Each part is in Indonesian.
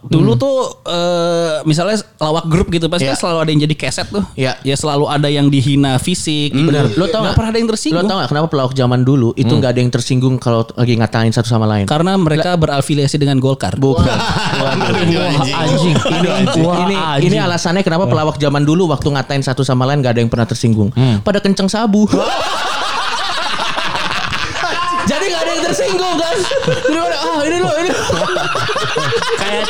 Dulu tuh eh, misalnya lawak grup gitu pasti kan selalu ada yang jadi keset tuh. Iya. Ya selalu ada yang dihina fisik. Benar. Lo Lo tau nggak gak? pernah ada yang Lo tersinggung. tau gak kenapa pelawak zaman dulu itu nggak ada yang tersinggung kalau lagi ngatain satu sama lain? Karena mereka berafiliasi dengan Golkar. Bukan. anjing. ini Wah, ini anjing. ini alasannya kenapa pelawak zaman dulu waktu ngatain satu sama lain gak ada yang pernah tersinggung. Pada kenceng sabu. Jadi gak ada yang tersinggung kan? Jadi pada ah ini lo ini kayak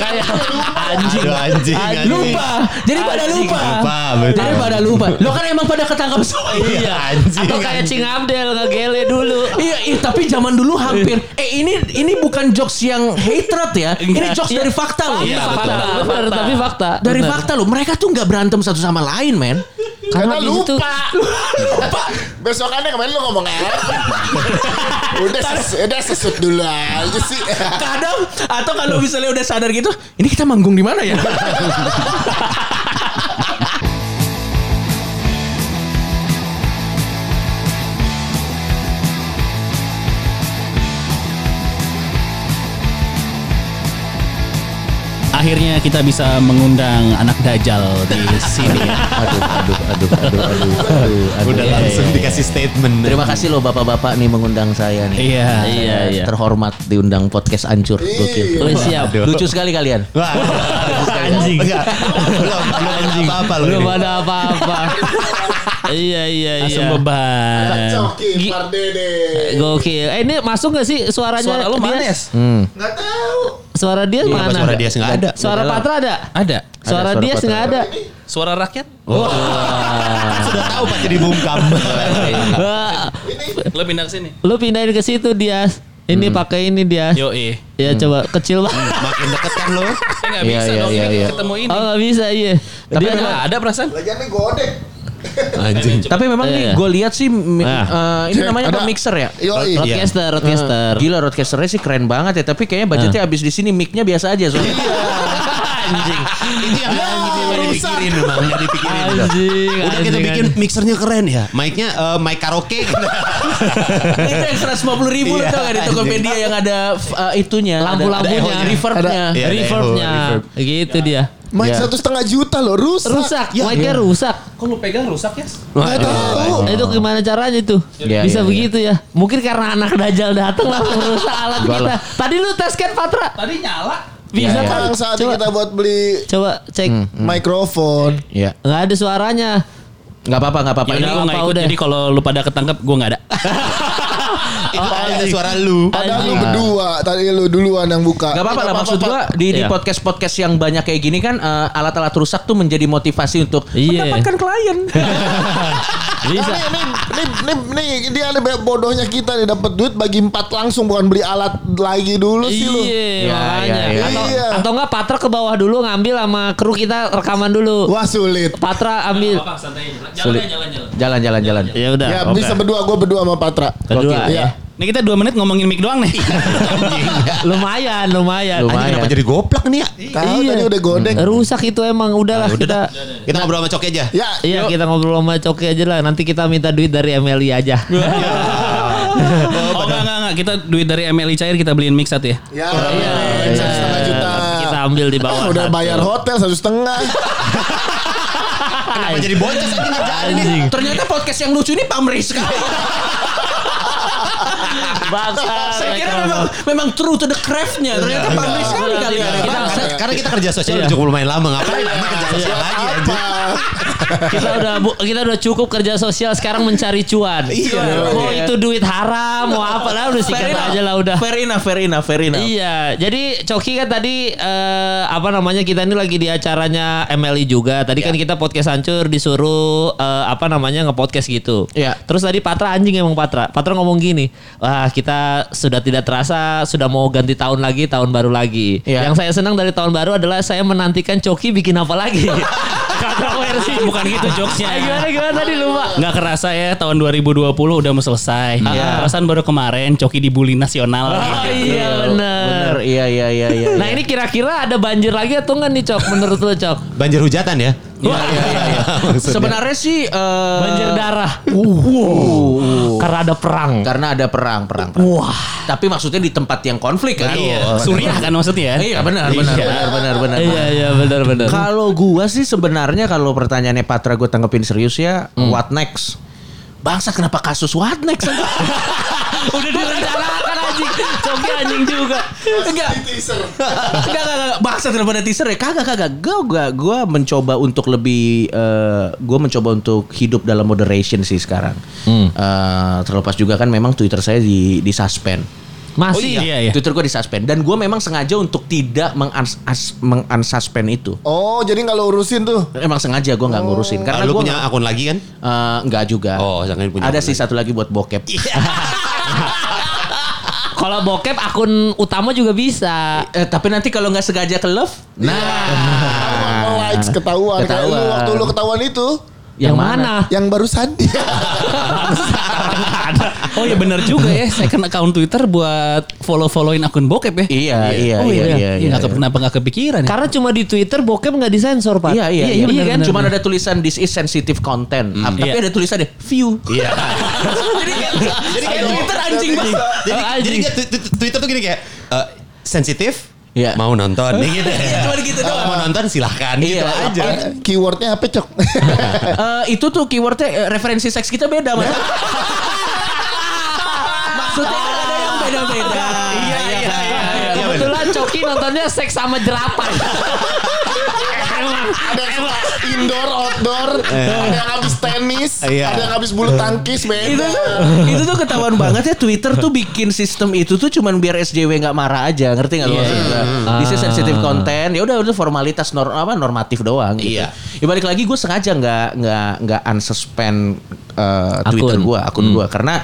kayak anjing. Aduh, anjing, anjing. lupa. Jadi pada Anjing. lupa. Lupa, betul. Jadi pada lupa. Lo kan emang pada ketangkap semua. Iya. Atau kayak Cing Abdel ngegele dulu. Iya, iya, tapi zaman dulu hampir. Eh ini ini bukan jokes yang hatred ya. Ini jokes dari fakta loh. Iya, fakta, benar, tapi fakta. Dari fakta loh. Mereka tuh nggak berantem satu sama lain, men. Karena Karena di situ lupa. Besokannya kemarin lu ngomong apa? udah ses, udah sesut dulu aja sih. Kadang atau kalau misalnya udah sadar gitu, ini kita manggung di mana ya? Akhirnya kita bisa mengundang anak Dajjal di sini. aduh, aduh, aduh, aduh, aduh, aduh, aduh. Udah Iya, langsung iya, iya. dikasih statement. Terima kasih loh bapak-bapak nih mengundang saya nih. Iya. Iya, iya. Terhormat diundang podcast ancur. Gokil. Oh, siap. Lucu sekali kalian. Wah, Anjing. Enggak. Belum, belum ada apa-apa loh. Belum ada apa-apa. iya iya Langsung iya. beban. Coki, Pardede. Gokil. Eh ini masuk gak sih suaranya? Suara lu Dias? Yes? Hmm. Nggak tahu. Suara dia Kenapa mana? suara dia nggak ada? Suara. Patra ada? Ada. Suara suara dia nggak ada. Suara rakyat? Sudah tahu pasti dibungkam. Wah, Lo pindah ke sini. Lu pindahin ke situ Dias. Ini pakai ini Dias. Yo eh. Ya coba kecil banget. Makin deket kan lo. Saya nggak Iya, bisa iya, dong iya, ini iya. ketemu ini. Oh nggak bisa iya. Tapi Dia nggak ada perasaan. Lagian nih godek. Anjing. Tapi memang nih Iya. gue lihat sih mi- Ah. eh, ini namanya apa Ada- mixer ya? Yoi. Roadcaster, roadcaster. Gila roadcasternya sih keren banget ya Tapi kayaknya budgetnya habis di sini Mic-nya biasa aja soalnya Anjing. Itu yang dipikirin memang, yang dipikirin. Anjing. Udah kita anjing, bikin mixernya keren ya. Mic-nya eh, mic karaoke. Itu yang 150 ribu Iya, Tau gak di Tokopedia yang ada uh, itunya Lampu-lampunya. Reverbnya Iya, Reverbnya. Gitu dia. Mic Iya. satu setengah juta loh, rusak. Rusak. Ya, Mic-nya rusak. Kok lu pegang rusak ya? Nggak tahu. Itu gimana caranya tuh? Iya, Bisa iya, begitu ya? Mungkin karena anak dajal datang langsung rusak alat Enggak kita. Tadi lu tes kan Patra? Tadi nyala. Bisa Iya, iya. kan? Sekarang Coba, kita buat beli coba cek. mikrofon. Iya Nggak ada suaranya. Gak apa-apa gak apa-apa Ya Ini udah gue nggak apa ikut. udah? Jadi kalau lu pada ketangkep gue nggak ada. Itu ada suara lu. Padahal lu Anjing. berdua, tadi lu duluan yang buka. Gak apa-apa lah maksud gua di, di Iya. podcast-podcast yang banyak kayak gini kan eh, alat-alat rusak tuh menjadi motivasi untuk Iya. mendapatkan klien. Bisa. Nih, nih, nih, nih, dia ada bodohnya kita nih dapat duit bagi empat langsung bukan beli alat lagi dulu sih lu. Iya, Iya, iya, iya. Atau Iya. atau enggak Patra ke bawah dulu ngambil sama kru kita rekaman dulu. Wah sulit. Patra ambil. Apa santai aja. Jalan Sulit. jalan jalan. Jalan jalan jalan. Ya udah. Ya oke. bisa berdua, gue berdua sama Patra. Kedua Gokil. ya. Ini kita dua menit ngomongin mic doang nih. lumayan, lumayan. Lumayan. Anjing kenapa jadi goplak nih ya? Tahu tadi udah godek. Rusak itu emang udahlah Udah kita. dah. Kita ngobrol sama Coki aja. Ya, Iya kita ngobrol sama Coki aja lah. Nanti kita minta duit dari MLI aja. oh enggak enggak enggak. Kita duit dari MLI cair kita beliin mic satu ya. ya, ya, satu setengah juta. Kita ambil di bawah. Ah, udah satu. bayar hotel satu setengah. Kenapa jadi boncos aja ngerjain ini? Ternyata podcast yang lucu ini pamrih sekali. Bangsa. Saya kira memang memang true to the craft-nya. Ternyata pamrih sekali Iya, kalian. iya. Bangsa. Karena- Karena kita kerja sosial Iya. cukup lumayan lama ngapain kerja sosial lagi. Kita udah bu- kita udah cukup kerja sosial sekarang mencari cuan. Iya. Mau itu duit haram, mau apa lah udah sikat aja lah udah. Fair enough, fair enough, fair enough. Iya, jadi Coki kan tadi eh, apa namanya kita ini lagi di acaranya MLI juga. Tadi kan kita podcast hancur disuruh eh, apa namanya nge-podcast gitu. Iya. Terus tadi Patra anjing emang Patra. Patra ngomong gini, wah kita sudah tidak terasa sudah mau ganti tahun lagi, tahun baru lagi. Iya. Yang saya senang dari tahun baru adalah saya menantikan Coki bikin apa lagi. Kontroversi. Bukan gitu jokesnya. Eh, gimana gimana tadi lupa. Nggak kerasa ya tahun 2020 udah mau selesai. Iya. Perasaan baru kemarin Coki dibully nasional. Oh gitu. iya benar. Iya iya iya iya. Nah ini kira-kira ada banjir lagi atau enggak nih Cok menurut lo Cok? Banjir hujatan ya? Iya, iya, iya, iya. Sebenarnya sih eh, Banjir darah. uh, Karena ada perang. karena ada perang, perang, perang. Wah. Tapi maksudnya di tempat yang konflik kan. Iya. Suriah kan maksudnya ya? Iya, benar, benar, benar, benar, benar. Iya iya benar benar. Kalau gua sih sebenarnya kalau pertanyaannya Patra gue tanggepin serius ya, what next? Bangsa kenapa kasus what next? Udah direncanakan anjing. Coki anjing juga. enggak. enggak, enggak, enggak. Bangsa kenapa ada teaser ya? Kagak, kagak. Gue gua, gua mencoba untuk lebih eh gue mencoba untuk hidup dalam moderation sih sekarang. Eh, terlepas juga kan memang Twitter saya di di suspend. Masih iya, iya. Twitter gue di suspend dan gue memang sengaja untuk tidak mengunsuspend itu. Oh, jadi nggak lo urusin tuh. Emang sengaja gue nggak ngurusin karena gue punya akun lagi kan? Eh, enggak juga. Oh, jangan punya Ada sih lagi. satu lagi buat bokep. Kalau bokep akun utama juga bisa. Eh, tapi nanti kalau nggak sengaja ke love, nah, Mau likes ketahuan. Kayak lu Ketahuan. waktu lu ketahuan itu. Yang, mana? Yang barusan. Oh iya benar juga ya. Second account Twitter buat follow-followin akun bokep ya. Iya, iya, oh, iya, iya, iya. Nggak ke- Kenapa nggak kepikiran ya? Karena cuma di Twitter bokep nggak disensor pak. Iya, iya, Iya, iya, iya, kan? benar, Cuman benar. ada tulisan this is sensitive content, Ah, tapi Iya. ada tulisannya view. Iya. jadi kan, jadi kayak Twitter anjing banget. jadi jadi kayak twi- twi- Twitter tuh gini kayak eh, sensitif. Iya. Mau nonton nih gitu. Cuma gitu Kalau doang. Mau nonton silahkan gitu Iya, aja. Keywordnya apa cok? Eh, itu tuh keywordnya eh, referensi seks kita beda mas. Maksudnya kan ada yang beda-beda. Iya, iya, iya. Kebetulan Coki nontonnya seks sama jerapah. Ada yang suka indoor, outdoor, ada yang habis tenis, Iya. ada yang habis bulu tangkis, beda. itu tuh itu tuh ketahuan banget ya Twitter tuh bikin sistem itu tuh cuman biar SJW nggak marah aja ngerti nggak lu maksud gua? This is sensitive content ya udah udah formalitas nor apa normatif doang gitu. Iya. Ya balik lagi gue sengaja nggak nggak nggak unsuspend uh, Twitter Akun. gue akun gua karena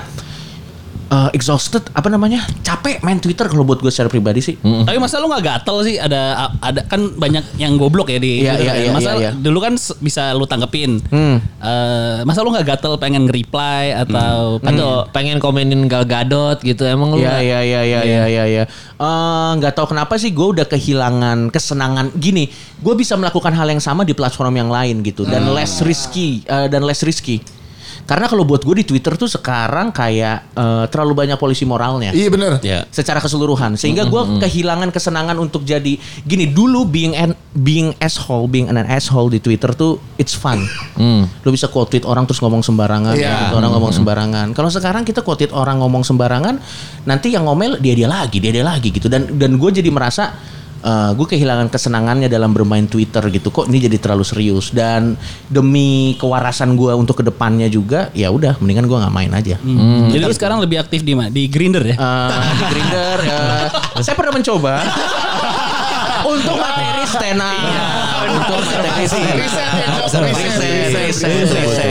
uh, exhausted apa namanya capek main Twitter kalau buat gue secara pribadi sih. Tapi masa lu nggak gatel sih? Ada ada kan banyak yang goblok ya di Iya, Twitter iya, ya. iya, Masa iya, iya. dulu kan bisa lu tanggepin. Hmm. Eh, masa lu nggak gatel pengen nge-reply atau Atau pengen komenin Gal Gadot gitu emang lu Iya iya iya iya iya iya iya. Eh, nggak tahu kenapa sih gue udah kehilangan kesenangan gini. Gue bisa melakukan hal yang sama di platform yang lain gitu dan less risky eh, dan less risky. Karena kalau buat gue di Twitter tuh sekarang kayak eh, terlalu banyak polisi moralnya. Iya bener. Iya. Secara keseluruhan sehingga gue kehilangan kesenangan untuk jadi gini dulu being an being asshole being an asshole di Twitter tuh it's fun. Lo bisa quote tweet orang terus ngomong sembarangan, Iya. quote orang ngomong sembarangan. Kalau sekarang kita quote tweet orang ngomong sembarangan, nanti yang ngomel dia dia lagi, dia dia lagi gitu. Dan dan gue jadi merasa eh, gue kehilangan kesenangannya dalam bermain Twitter gitu. Kok ini jadi terlalu serius dan demi kewarasan gue untuk ke depannya juga, ya udah mendingan gue nggak main aja. Jadi lu sekarang lebih aktif di mana? Di Grinder ya? Eh, di Grindr eh, saya pernah mencoba untuk materi stand up untuk materi stand up.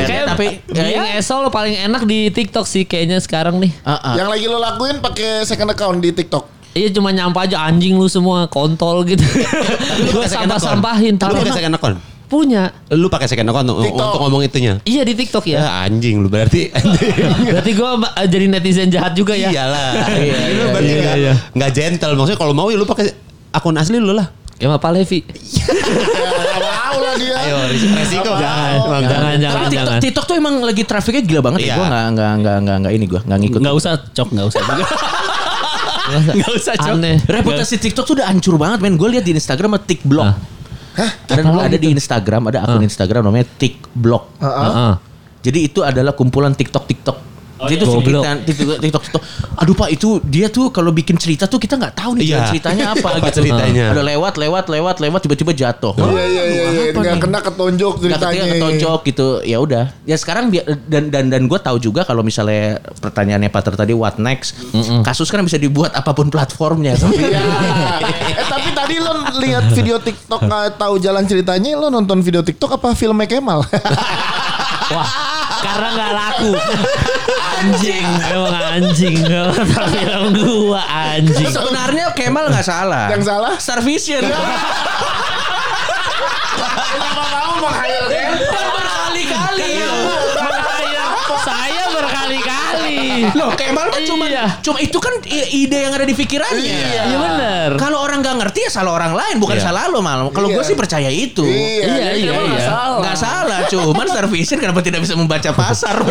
Ya, tapi ya, being ya. asshole paling enak di TikTok sih kayaknya sekarang nih. Ah, ah. Yang lagi lo lakuin pakai second account di TikTok. Iya cuma nyampa aja anjing lu semua kontol gitu. Gue sampah-sampahin. Lu Tapi pakai emang second account? punya. Lu pakai second account untuk, TikTok. untuk ngomong itunya? Iya di TikTok ya. Ya anjing lu berarti anjing. Berarti gue jadi netizen jahat juga ya. Iyalah. Iya, Lu iya, berarti iya, nggak iya. nggak gentle. Maksudnya kalau mau ya lu pakai akun asli lu lah. Ya Pak Levi. Ya, gak mau lah dia. Ayo resiko. Jangan, jangan, nggak. jangan, Tapi TikTok, jangan. TikTok tuh emang lagi trafiknya gila banget ya. Iya. Gue nggak nggak nggak nggak nggak ini gue nggak ngikut. Nggak usah cok, nggak usah juga. Nggak usah cok. Aneh. Reputasi TikTok tuh udah hancur banget men. Gue lihat di Instagram ada TikBlog. Ada ada di Instagram ada akun Instagram namanya TikBlog. Heeh. Jadi itu adalah kumpulan TikTok Jadi itu cerita TikTok, TikTok TikTok. Aduh pak itu dia tuh kalau bikin cerita tuh kita nggak tahu nih Iya. jalan ceritanya apa Apa gitu. ceritanya. Ada lewat lewat lewat lewat tiba-tiba jatuh. Iya iya iya. iya. Nggak nih? kena ketonjok ceritanya. ketika ketonjok gitu ya udah ya sekarang dan dan dan gue tahu juga kalau misalnya pertanyaannya Pater tadi what next kasus kan bisa dibuat apa pun platformnya Iya. eh tapi tadi lo lihat video TikTok nggak tahu jalan ceritanya, lo nonton video TikTok apa filmnya Kemal? Wah, karena nggak laku. Anjing, emang anjing. Nonton film gua anjing. sebenarnya Kemal nggak salah Yang salah? Star Vision Kenapa mau menghayal Kemal? berkali-kali Saya berkali berkali-kali. Loh, Kemal mah cuma Iya. cuma itu kan ide yang ada di pikirannya. Iya bener. Kalau orang nggak ngerti ya salah orang lain, bukan salah lo malam. Kalau gue Iya. sih percaya itu. Iya, Iya, iya, iya. nggak salah. Nggak salah, cuman Star Vision kenapa tidak bisa membaca pasar?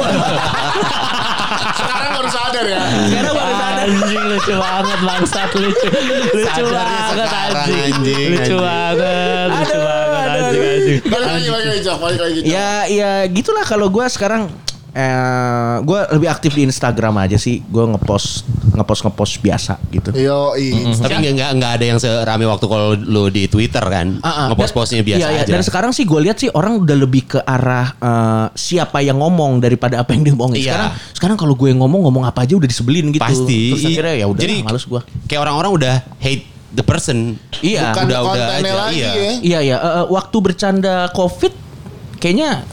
Sekarang baru sadar ya. Sekarang baru sadar. Anjing lucu banget bangsat lucu. Lucu Sadarnya banget anjing. anjing, Lucu banget. Lucu banget anjing anjing. Balik lagi, balik lagi. Balik ya, ya gitulah kalau gue sekarang eh gue lebih aktif di Instagram aja sih. Gue ngepost ngepost ngepost biasa gitu. Yo, Tapi nggak nggak nggak ada yang serame waktu kalau lu di Twitter kan. Ah, ah. Ngepost-postnya biasa Iya, iya. aja. Dan sekarang sih gue lihat sih orang udah lebih ke arah eh, siapa yang ngomong daripada apa yang diomongin. Iya. Sekarang sekarang kalau gue yang ngomong ngomong apa aja udah disebelin gitu. Pasti. Terus akhirnya ya udah Jadi males gue. Kayak orang-orang udah hate the person. Iya. Bukan udah udah aja. lagi iya. ya. Iya ya, eh, eh, waktu bercanda COVID kayaknya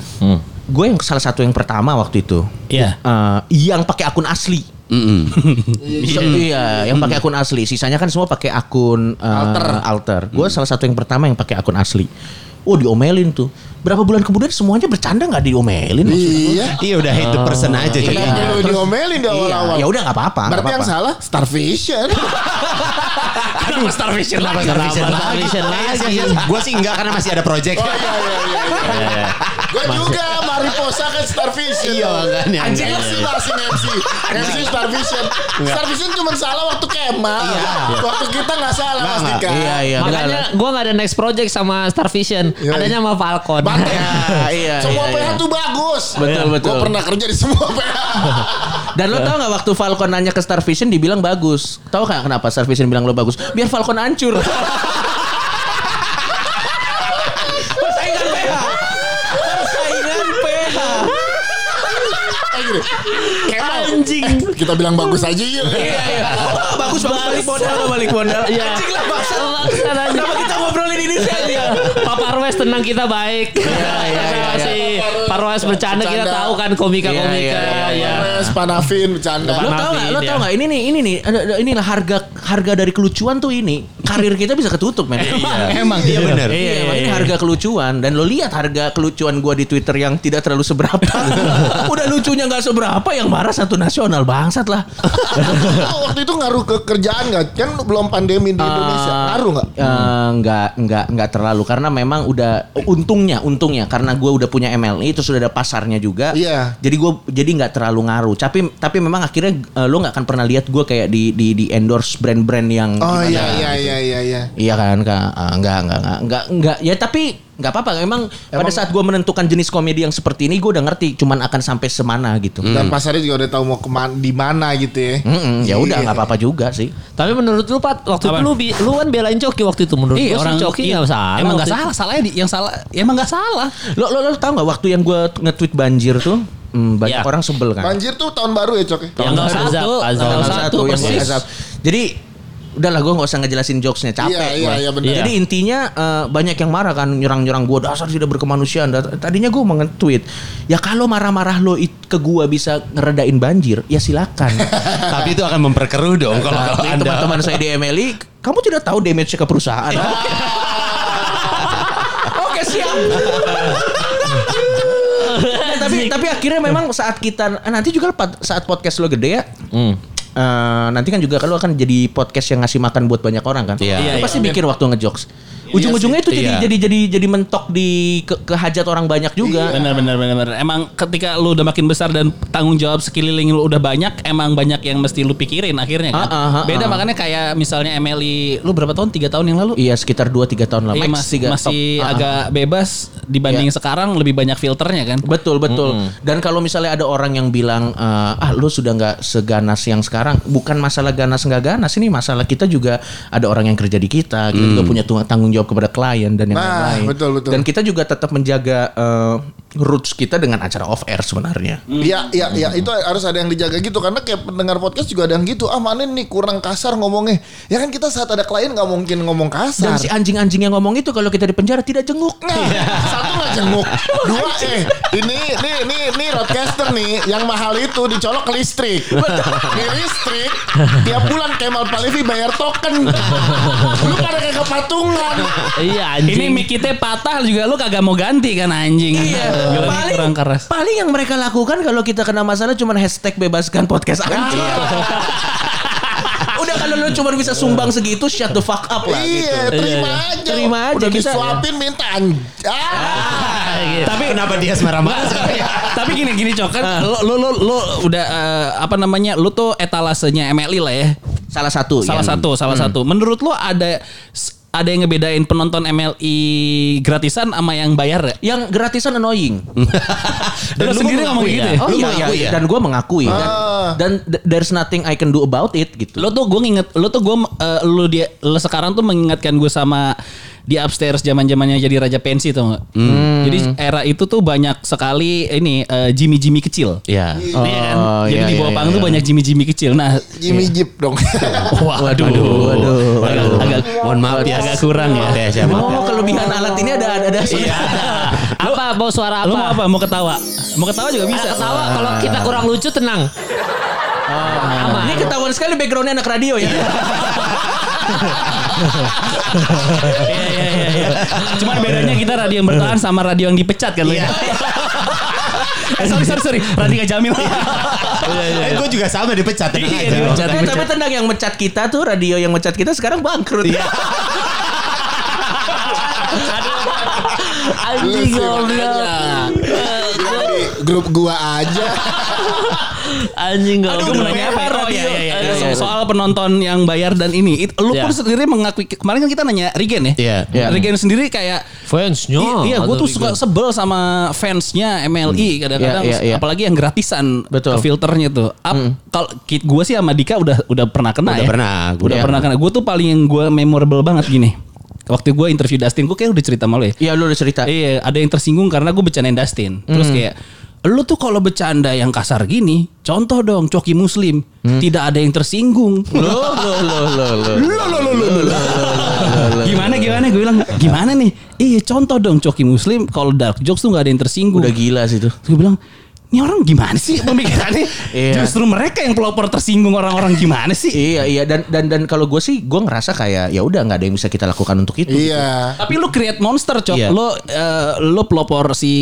gue yang salah satu yang pertama waktu itu. Iya. Eh, yang pakai akun asli. Mm-mm. So, iya, yang pakai akun asli. Sisanya kan semua pakai akun eh, Alter. alter. Gue salah satu yang pertama yang pakai akun asli. Oh diomelin tuh. Berapa bulan kemudian semuanya bercanda nggak diomelin? maksudnya. Iya. Iya udah hate the person aja cuy. Kenapa lu diomelin di Iya, awal-awal? ya udah nggak apa-apa. Berarti yang apa-apa. salah Starvation. Kenapa Star Vision lagi? Kenapa Star Vision lagi? Gue sih enggak karena masih ada project. Oh iya iya iya. iya. Gue juga Starvision. Iya, makanya. Anjing Iya, MC iya. masih MC. MC Starvision. Starvision cuma salah waktu Kemal. Waktu kita nggak salah Mas nggak. Dika. Iya iya. enggak Makanya gue gak ada next project sama Star Vision. Iya, Adanya sama Falcon. Bante. Ya, iya, Semua iya, PH iya. tuh bagus. Betul, betul. Gue pernah kerja di semua PH. Dan lo tau gak waktu Falcon nanya ke Star Vision dibilang bagus. Tahu gak kenapa Star Vision bilang lo bagus? Biar Falcon hancur. Persaingan PH. Persaingan PH. Eh, gini. Kemal. Anjing. Kita bilang bagus aja yuk. Iya iya. Bagus bagus balik modal balik modal. Iya. Anjing lah aja. Kenapa ini sih? Iya. Pak Parwes tenang kita baik. iya, iya, iya. Si Parwes bercanda kita tahu kan komika-komika Iya, iya, ya. Mas Panavin bercanda. Lo tau gak? Lo tau gak? Ini nih, ini nih. Inilah harga harga dari kelucuan tuh ini. Karir kita bisa ketutup men. Emang Iya benar. Iya, ini harga kelucuan dan lo lihat harga kelucuan gua di Twitter yang tidak terlalu seberapa. Udah lucunya nggak seberapa yang marah satu nasional bangsat lah. Waktu itu ngaruh ke kerjaan nggak? Kan belum pandemi di Indonesia. Ngaruh nggak? Eh, nggak nggak nggak terlalu karena memang udah untungnya untungnya karena gua udah punya MLI itu sudah ada pasarnya juga. Iya. Jadi gua jadi nggak terlalu ngaruh. Tapi tapi memang akhirnya eh, lo nggak akan pernah lihat gua kayak di di di endorse brand-brand yang Oh iya iya gitu. iya iya iya. Iya kan, Kak? Ah, enggak, enggak, enggak, enggak, enggak. Ya tapi enggak apa-apa. Emang, pada saat gue menentukan jenis komedi yang seperti ini, gue udah ngerti. Cuman akan sampai semana gitu. Dan pasarnya juga udah tahu mau ke mana di mana gitu ya. Mm-mm, ya udah Iya. nggak apa-apa juga sih. Tapi menurut lu Pat, waktu itu lu lu kan belain Coki waktu itu menurut Iya orang Coki iya, nggak salah. Emang nggak salah, salahnya di, yang salah. Ya emang nggak salah. Lo lo, lo tau nggak waktu yang gue nge-tweet banjir tuh, hmm, banyak Iya. orang sebel kan. Banjir tuh tahun baru ya Cok ya? Yang nggak Azab, satu, Tanggal satu, yang persis. azab. Jadi udahlah gue nggak usah ngejelasin jokesnya capek Iya, iya, iya, benar. Jadi intinya eh, banyak yang marah kan nyerang-nyerang gue dasar tidak berkemanusiaan. Tadinya gue mau nge-tweet ya kalau marah-marah lo it- ke gue bisa ngeredain banjir ya silakan. Tapi itu akan memperkeruh dong kalau anda. teman-teman saya di MLI, kamu tidak tahu damage ke perusahaan. Oke siap. Tapi tapi akhirnya memang saat kita nanti juga saat podcast lo gede ya. Eh, nanti kan juga kalau akan jadi podcast yang ngasih makan buat banyak orang kan. Iya. Lo Iya, pasti iya. mikir waktu ngejokes. Ujung-ujungnya itu jadi Iya. jadi jadi jadi mentok di ke, ke hajat orang banyak juga. Benar benar benar benar. Emang ketika lu udah makin besar dan tanggung jawab sekeliling lu udah banyak, emang banyak yang mesti lu pikirin akhirnya kan. Ah, ah, ah, Beda makanya kayak misalnya Emily, lu berapa tahun? Tiga tahun yang lalu? Iya sekitar 2-3 tahun lah. Iya, Max masih tiga- masih top. Agak bebas dibanding Iya. sekarang lebih banyak filternya kan. Betul betul. Dan kalau misalnya ada orang yang bilang ah lu sudah nggak seganas yang sekarang, bukan masalah ganas nggak ganas ini masalah kita juga ada orang yang kerja di kita, kita juga punya tanggung jawab kepada klien dan yang Nah, lain-lain. betul, betul. Dan kita juga tetap menjaga eh, roots kita dengan acara off air sebenarnya. Iya, iya, iya. Itu harus ada yang dijaga gitu karena kayak pendengar podcast juga ada yang gitu. Ah, mana nih kurang kasar ngomongnya. Ya kan kita saat ada klien nggak mungkin ngomong Dan kasar. si anjing-anjing yang ngomong itu kalau kita di penjara tidak jenguk. Nah, satu nggak jenguk, dua eh ini ini ini ini roadcaster nih yang mahal itu dicolok ke listrik. Di listrik tiap bulan Kemal Palevi bayar token. Lu pada kayak kepatungan. Iya anjing. Ini mic kita patah juga lu kagak mau ganti kan anjing. Iya. Bilangnya paling, kurang keras. paling yang mereka lakukan kalau kita kena masalah cuma hashtag bebaskan podcast anjing. Udah kalau lu cuma bisa sumbang segitu shut the fuck up lah gitu. Iya, terima aja. Terima aja, Udah kita- disuapin minta anj- ah. Tapi kenapa dia marah-marah? Tapi gini gini cok kan lo lo lo, lo udah eh, apa namanya lo tuh etalasenya MLI lah ya. Salah satu. Salah yang- satu, salah satu. Menurut lo ada ada yang ngebedain penonton MLI gratisan sama yang bayar ya? Yang gratisan annoying. Dan lo sendiri ngomong gitu ya? Oh Lu iya, iya. ya? Dan gue mengakui. Dan, dan th- there's nothing I can do about it gitu. Lo tuh gue nginget, lo tuh gue, lo dia, lo sekarang tuh mengingatkan gue sama di upstairs zaman zamannya jadi raja pensi tuh nggak? Jadi era itu tuh banyak sekali ini eh, Jimmy Jimmy kecil. Iya. Iya kan? Oh, Jadi iya, di bawah iya, panggung tuh iya. banyak Jimmy Jimmy kecil. Nah, Jimmy Jeep dong. waduh, waduh, agak, agak, Mohon maaf ya. agak kurang ya. Ya? Oh, kelebihan alat ini ada ada ada. Iya. Apa mau suara apa? Lo mau apa? Mau ketawa? Mau ketawa juga bisa. Ketawa kalau kita kurang lucu tenang. Aman. Ini ketahuan sekali backgroundnya anak radio ya. Iya iya iya. iya. Cuman bedanya kita radio yang bertahan sama radio yang dipecat kan lo ya. eh sorry sorry sorry. Radika Jamil. Eh, gue juga sama dipecat. tenang Iya, aja. dipecat. Eh, tapi tenang yang mecat kita tuh radio yang mecat kita sekarang bangkrut. Anjing Lu sih goblok. Di grup gua aja. Anjing Gue goblok. mau nanya apa? Oh iya iya iya. Iya, iya. Soal penonton yang bayar dan ini. It- Lu Iya. pun sendiri mengakui kemarin kan kita nanya Regen ya. Iya. Iya. Regen sendiri kayak Fansnya. I- iya, gue tuh suka sebel sama fansnya MLI kadang-kadang, Iya, iya, iya. apalagi yang gratisan Betul. ke filternya tuh. Ap- Kalau gue sih sama Dika udah udah pernah kena Udah ya. pernah, gua udah udah pernah kena. Gue tuh paling yang gue memorable banget gini. Waktu gue interview Dustin, gue kayak udah cerita sama lo ya. Iya lu udah cerita. Iya, ada yang tersinggung karena gue bercandain Dustin. Terus kayak lu tuh kalau bercanda yang kasar gini, contoh dong coki muslim, tidak ada yang tersinggung. Gimana gimana gue bilang gimana nih? Iya contoh dong coki muslim kalau dark jokes tuh nggak ada yang tersinggung. Udah gila sih tuh. Gue bilang ini orang gimana sih pemikirannya? Iya. Justru mereka yang pelopor tersinggung orang-orang gimana sih? Iya iya dan dan dan kalau gue sih gue ngerasa kayak ya udah nggak ada yang bisa kita lakukan untuk itu. Iya. Tapi lu create monster cok, Iya. lu eh, lu pelopor si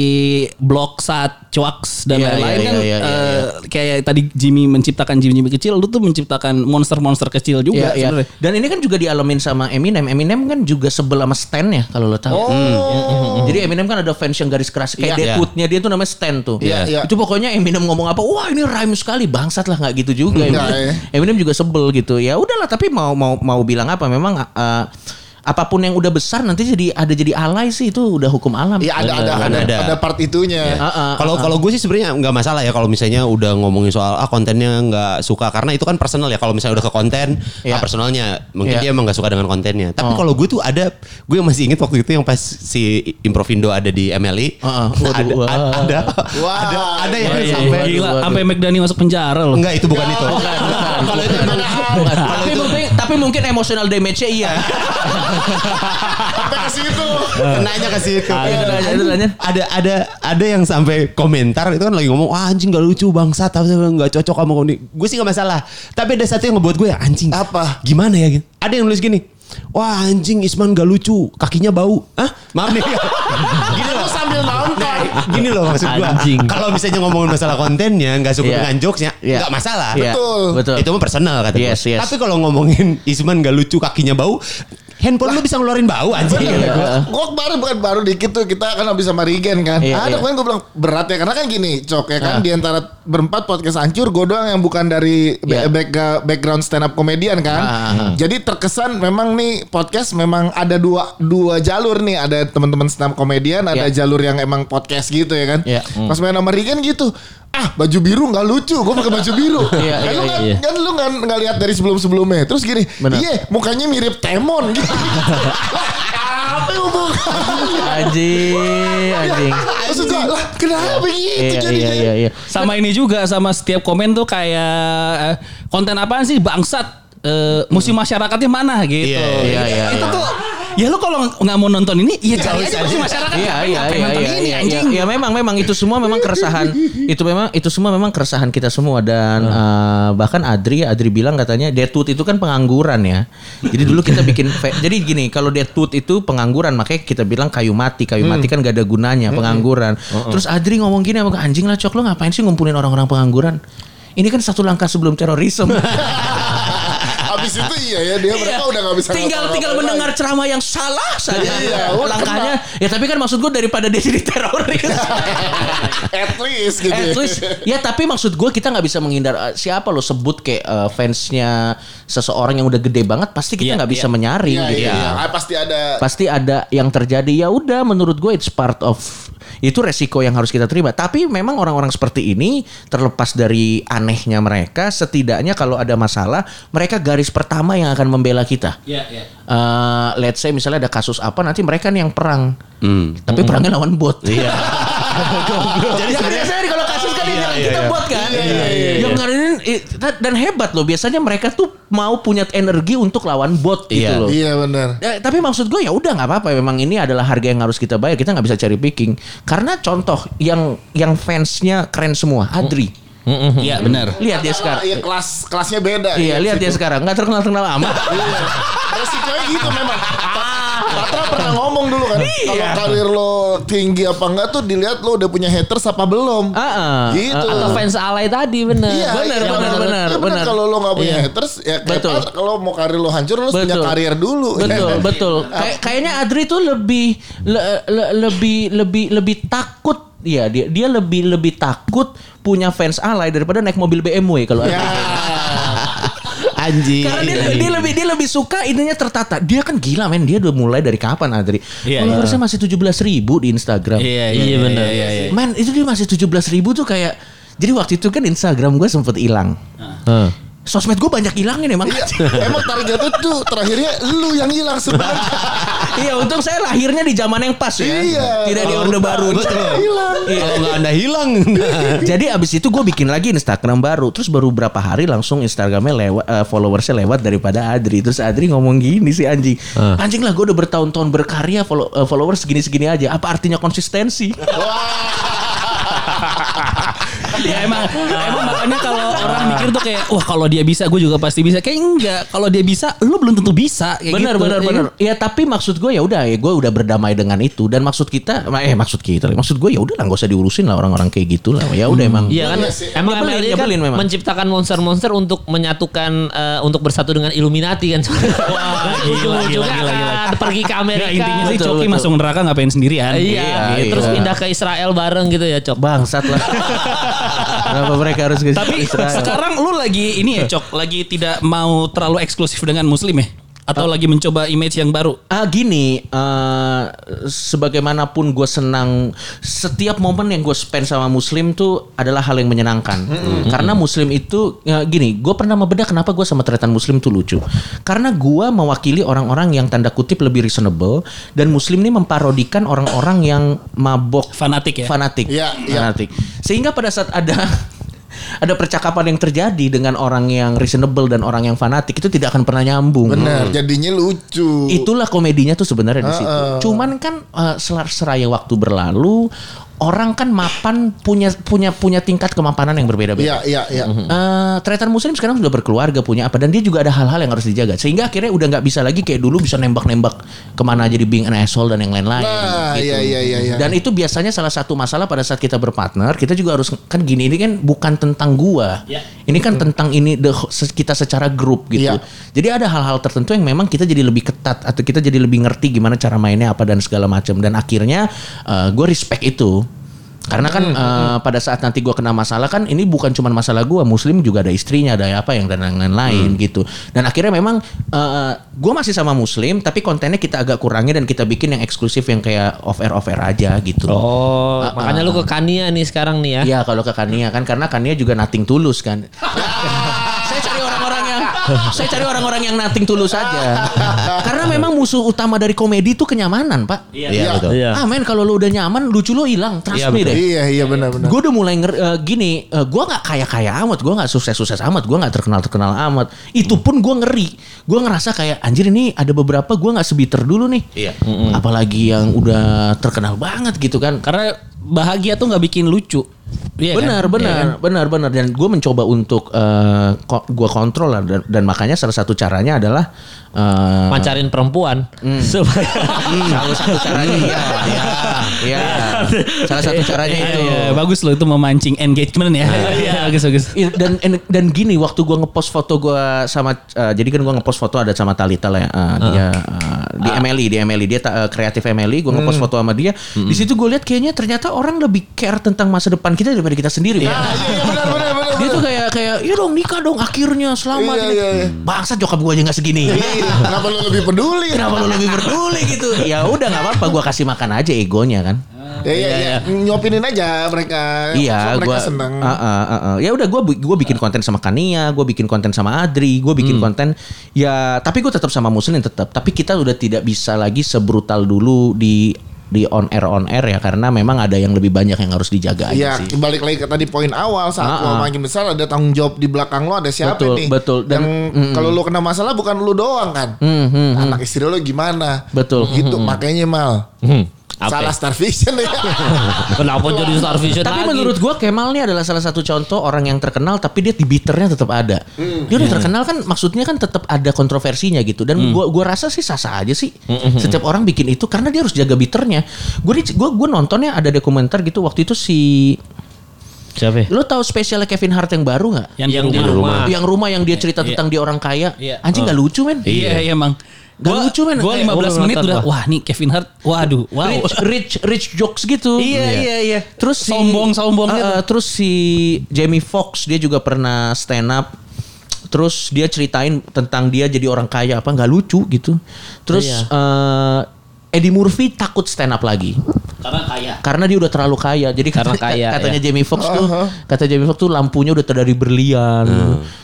blok saat cuaks dan Iya, lain-lain iya, kan iya, iya, eh, kayak tadi Jimmy menciptakan Jimmy Jimmy kecil, lu tuh menciptakan monster-monster kecil juga Iya, iya. sebenarnya. Dan ini kan juga dialamin sama Eminem. Eminem kan juga sebel sama Stan ya kalau lo tahu. Hmm. Jadi Eminem kan ada fans yang garis keras kayak Iya. Deadwood-nya dia tuh namanya Stan tuh. Iya, iya. Itu pokoknya Eminem ngomong apa, wah ini rhyme sekali, bangsat lah nggak gitu juga. Iya, Eminem. iya. Eminem juga sebel gitu. Ya udahlah, tapi mau mau mau bilang apa? Memang uh, apa pun yang udah besar nanti jadi ada jadi alay sih itu udah hukum alam. Iya ada ada ada, Ada. ada part itunya. Ah, ah, Kalau kalau gue sih sebenarnya nggak masalah ya kalau misalnya udah ngomongin soal ah kontennya nggak suka karena itu kan personal ya kalau misalnya udah ke konten Iya. ah personalnya mungkin Iya. dia emang nggak suka dengan kontennya tapi Oh. kalau gue tuh ada gue yang masih inget waktu itu yang pas si Improvindo ada di MLI Ah, ah. Waduh, ada, ada ada Wah. ada ada yang Iya, iya, sampai iya. Gila, Waduh. sampai McDani masuk penjara loh. enggak itu bukan itu Kalau itu tapi tapi mungkin emotional damage-nya iya. sampai ke situ. kenanya ke situ Iya, lanjut. ada ada ada yang sampai komentar itu kan lagi ngomong wah anjing gak lucu bangsa tapi nggak cocok sama kau gue sih nggak masalah tapi ada satu yang ngebuat gue anjing Apa? gimana ya gitu ada yang nulis gini wah anjing Isman gak lucu kakinya bau Hah? maaf nih gini loh nonton. gini loh maksud gue Anjing. kalau misalnya ngomongin masalah kontennya nggak suka Iya. dengan jokesnya Iya. nggak masalah Iya, Betul. Betul. itu mah personal kata. Yes, yes. tapi kalau ngomongin Isman gak lucu kakinya bau handphone lu bisa ngeluarin bau anjing Bener. Iya. Gue kemarin bukan baru dikit tuh kita kan habis sama Rigen kan. Iya, ada iya. kemarin gue bilang berat ya karena kan gini cok ya kan Ah. di antara berempat podcast hancur gue doang yang bukan dari back- background stand up komedian kan. Ah, ah, ah. Jadi terkesan memang nih podcast memang ada dua dua jalur nih ada teman-teman stand up komedian ada Iya. jalur yang emang podcast gitu ya kan. Iya. Pas main sama Rigen gitu. Ah baju biru nggak lucu, gue pakai baju biru. Iya, kan iya, lu nggak iya. kan lu nggak nggak lihat dari sebelum sebelumnya. Terus gini, iya mukanya mirip Temon gitu. Apa hubungannya? Anjing, anjing. Maksud gua, lah kenapa gitu Iya, iya, iya, iya. Sama ini juga sama setiap komen tuh kayak eh, konten apaan sih bangsat eh, musim masyarakatnya mana gitu. Iya, iya, iya, itu iya. tuh ya lu kalau nggak mau nonton ini, ya cari aja pasti masyarakat. Iya iya iya nonton iya ini iya, anjing. iya. Ya memang memang itu semua memang keresahan itu memang itu semua memang keresahan kita semua dan eh, bahkan Adri Adri bilang katanya Deadwood itu kan pengangguran ya. Jadi dulu kita bikin jadi gini kalau Deadwood itu pengangguran makanya kita bilang kayu mati kayu mati kan gak ada gunanya pengangguran. Terus Adri ngomong gini sama anjing lah cok lo ngapain sih ngumpulin orang-orang pengangguran? Ini kan satu langkah sebelum terorisme. Abis itu iya ya dia mereka udah gak bisa tinggal tinggal lagi. mendengar ceramah yang salah saja Iya, langkahnya ya tapi kan maksud gue daripada dia jadi teroris At least gitu. At least ya tapi maksud gue kita nggak bisa menghindar eh, siapa lo sebut kayak eh, fansnya seseorang yang udah gede banget pasti kita Iya, nggak bisa iya. menyaring Iya, gitu. iya, iya. Ah, pasti ada Pasti ada yang terjadi ya udah menurut gue it's part of itu resiko yang harus kita terima. Tapi memang orang-orang seperti ini terlepas dari anehnya mereka setidaknya kalau ada masalah mereka garis pertama yang akan membela kita. Iya, iya. Eh, let's say misalnya ada kasus apa nanti mereka nih yang perang. Tapi perangnya lawan bot. Iya. Jadi biasanya kalau kasus kan ini kita bot kan. Yang ngadain i- dan hebat loh biasanya mereka tuh mau punya energi untuk lawan bot gitu Iya. loh. Iya benar. Ya, tapi maksud gue ya udah nggak apa-apa. Memang ini adalah harga yang harus kita bayar. Kita nggak bisa cari picking. Karena contoh yang yang fansnya keren semua, Adri. Iya benar. Lihat dia sekarang. Iya kelas kelasnya beda. Iya, lihat dia sekarang. Nggak terkenal terkenal amat. Iya. Resikonya gitu memang. Patra pernah ngomong dulu kan, kalau karir lo tinggi apa enggak tuh dilihat lo udah punya haters apa belum. Ah. Gitu. Atau fans alay tadi bener. Iya, Benar, iya, benar, benar, Iya, benar. Kalau lo nggak punya Iya. haters, ya Betul. Kalau mau karir lo hancur, lo punya Betul. karir dulu. Betul, betul. Kayak kayaknya Adri tuh lebih le- le- lebih lebih lebih takut Iya dia dia lebih lebih takut punya fans alay daripada naik mobil BMW kalau Ya. Anjing. Karena dia, dia lebih dia lebih suka ininya tertata. Dia kan gila men, dia udah mulai dari kapan Adri? Iya, Followersnya masih 17 ribu di Instagram. Iya, iya, benar. Iya, iya. Men itu dia masih 17 ribu tuh kayak jadi waktu itu kan Instagram gue sempet hilang. Sosmed gue banyak hilangin emang. Iya, emang target itu tuh terakhirnya lu yang hilang sebenarnya. iya untung saya lahirnya di zaman yang pas ya. Iya. Tidak di orde baru. hilang. Kalau nggak anda hilang. Jadi abis itu gue bikin lagi Instagram baru. Terus baru berapa hari langsung Instagramnya lewat eh, followersnya lewat daripada Adri. Terus Adri ngomong gini sih anjing. Anjing lah gue udah bertahun-tahun berkarya follow, eh, followers segini-segini aja. Apa artinya konsistensi? Ya emang emang makanya kalau orang mikir tuh kayak wah kalau dia bisa gue juga pasti bisa kayak enggak kalau dia bisa lu belum tentu bisa kayak bener gitu. bener Ya bener. kan? Ya tapi maksud gue ya udah ya gue udah berdamai dengan itu dan maksud kita eh maksud kita maksud gue ya udah lah gak usah diurusin lah orang-orang kayak gitu lah. Ya udah emang. Iya kan Iya emang Nyebelin, MLI kan memang. menciptakan monster-monster untuk menyatukan eh, untuk bersatu dengan Illuminati kan. Wah, gila, gila, gila, gila. pergi ke Amerika. Nggak, intinya sih Coki masuk neraka ngapain sendirian Iya, Iya, terus iya. pindah ke Israel bareng gitu ya, Cok. Bangsat lah. Kenapa mereka harus ke tapi Israel? sekarang lu lagi ini ya Cok lagi tidak mau terlalu eksklusif dengan muslim ya atau lagi mencoba image yang baru Ah gini, eh sebagaimanapun gue senang, setiap momen yang gue spend sama Muslim tuh adalah hal yang menyenangkan. Karena Muslim itu, ya, gini, gue pernah membedah kenapa gue sama tretan Muslim tuh lucu. Karena gue mewakili orang-orang yang tanda kutip lebih reasonable dan Muslim ini memparodikan orang-orang yang mabok fanatik ya fanatik, Iya, iya. fanatik. Sehingga pada saat ada ada percakapan yang terjadi dengan orang yang reasonable dan orang yang fanatik itu tidak akan pernah nyambung. Benar, jadinya lucu. Itulah komedinya tuh sebenarnya di situ. Cuman kan uh, selar seraya waktu berlalu, orang kan mapan punya punya punya tingkat kemapanan yang berbeda-beda. Iya, iya, iya. Eh, tretan muslim sekarang sudah berkeluarga punya apa dan dia juga ada hal-hal yang harus dijaga sehingga akhirnya udah nggak bisa lagi kayak dulu bisa nembak-nembak ke mana aja di being an asshole dan yang lain-lain Nah, gitu. iya, iya, iya, iya. dan itu biasanya salah satu masalah pada saat kita berpartner kita juga harus kan gini ini kan bukan tentang gua Ya. ini kan tentang ini the, kita secara grup gitu Iya. jadi ada hal-hal tertentu yang memang kita jadi lebih ketat atau kita jadi lebih ngerti gimana cara mainnya apa dan segala macam dan akhirnya gue respect itu karena kan eh, pada saat nanti gue kena masalah kan ini bukan cuma masalah gue muslim juga ada istrinya ada apa yang dan lain-lain gitu dan akhirnya memang gue masih sama muslim tapi kontennya kita agak kurangi dan kita bikin yang eksklusif yang kayak off air off air aja gitu Oh, Ah, makanya ah. lu ke Kania nih sekarang nih ya. Iya kalau ke Kania kan karena Kania juga nating tulus kan. Saya cari Saya cari orang-orang yang nating tulus saja. Karena memang musuh utama dari komedi itu kenyamanan, Pak. Iya betul. Iya. Ah men kalau lu udah nyaman lucu lu hilang, trust Iya, me deh. Iya iya benar-benar. Gue udah mulai nger eh, gini, eh, gue nggak kaya kaya amat, gue nggak sukses sukses amat, gue nggak terkenal terkenal amat. Itu pun gue ngeri, gue ngerasa kayak anjir ini ada beberapa gue nggak sebiter dulu nih. Iya. Apalagi yang udah terkenal banget gitu kan. Karena bahagia tuh nggak bikin lucu. Iya kan? benar, benar, Iya kan? benar, benar. Dan gue mencoba untuk eh, ko- gue kontrol lah. Dan, dan makanya salah satu caranya adalah eh, Mancarin perempuan. Supaya hmm, salah satu caranya iya, iya, iya. Salah satu caranya itu. Iya, bagus loh itu memancing engagement ya. Iya, bagus bagus. Iya, dan dan gini waktu gua ngepost foto gua sama eh, jadi kan gua ngepost foto ada sama Talita lah ya eh, dia eh, di Emily di Emily dia ta- eh, kreatif Emily gua ngepost foto sama dia di situ gue lihat kayaknya ternyata orang lebih care tentang masa depan kita daripada kita sendiri Pak. Ah, iya iya benar benar benar. dia tuh kayak kayak ya dong nikah dong akhirnya selamat Iya, ini." iya, iya. bangsa jokap gua aja nggak segini Iya, Kenapa lu lebih peduli? kenapa lu lebih peduli gitu ya udah nggak apa-apa gua kasih makan aja egonya kan Ya iya iya. Nyopinin aja mereka. Iya, So, mereka gua seneng. Uh, uh, uh, uh. Ya udah bi- gua bikin konten sama Kania, gua bikin konten sama Adri, gua bikin Hmm. konten ya tapi gua tetap sama Muslim tetap. Tapi kita udah tidak bisa lagi sebrutal dulu di di on air on air ya karena memang ada yang lebih banyak yang harus dijaga Iya, aja sih. balik lagi ke tadi poin awal saat Ah, lo makin besar ada tanggung jawab di belakang lo ada siapa Betul, nih? betul. Dan- yang kalau lo kena masalah bukan lo doang kan? Hmm, hmm. Anak istri lo gimana? Betul. Gitu makanya mal. Hmm. Apa? Salah Star Vision ya. Kenapa jadi Star Vision Tapi lagi? menurut gua Kemal nih adalah salah satu contoh orang yang terkenal tapi dia di bitternya tetap ada. Hmm. Dia udah terkenal kan maksudnya kan tetap ada kontroversinya gitu dan gua gua rasa sih sah-sah aja sih. Setiap orang bikin itu karena dia harus jaga bitternya. Gua di- gua gua nontonnya ada dokumenter gitu waktu itu si Siapa? ya? Lo tahu spesialnya Kevin Hart yang baru nggak? Yang, Yang di rumah. rumah. Yang rumah yang dia cerita Iya. tentang dia orang kaya. Iya. Anjing nggak lucu men? Iya, iya emang. Gak Gua- lucu, men. Gua Kayak, 15 oh, menit udah gua. wah nih Kevin Hart. Waduh, wow. Rich, rich, rich jokes gitu. Iya, iya, iya. Terus si, Sombong, sombong Uh, gitu. uh, terus si Jamie Foxx dia juga pernah stand up. Terus dia ceritain tentang dia jadi orang kaya apa nggak lucu gitu. Terus Iya. uh, Eddie Murphy takut stand up lagi Karena kaya. karena dia udah terlalu kaya. Jadi Karena kata- kaya, katanya ya. Jamie Foxx tuh kata Jamie Foxx tuh lampunya udah dari berlian.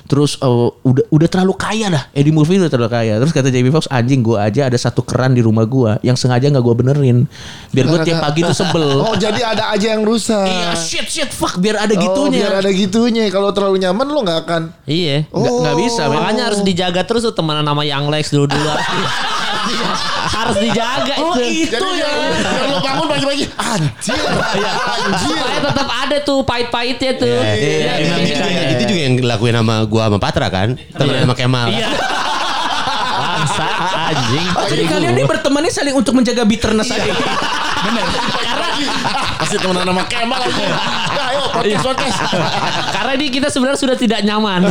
Terus uh, udah udah terlalu kaya dah. Eddie Murphy udah terlalu kaya. Terus kata Jamie Foxx anjing gua aja ada satu keran di rumah gua yang sengaja nggak gua benerin. Biar gua tiap pagi tuh sebel. Oh jadi ada aja yang rusak. Iya shit shit fuck biar ada Oh, gitunya. biar ada gitunya. Kalau terlalu nyaman lo nggak akan. Iya. Nggak, nggak bisa. Makanya harus dijaga terus tuh temenan sama Young Lex dulu dulu harus, di- harus dijaga Oh itu. itu Jadi ya. biar lo bangun pagi-pagi anjir. anjir. Supaya tetap ada tuh pahit-pahitnya tuh. Iya, Iya, iya, itu, iya. itu juga yang dilakuin sama gua sama Patra kan. Temen sama Kemal. Iya. Bangsa anjing. Jadi kalian ini bertemannya saling untuk menjaga bitterness aja. Pasti temenan sama Kemal aja. Ya ayo podcast podcast. Karena ini kita sebenarnya sudah tidak nyaman.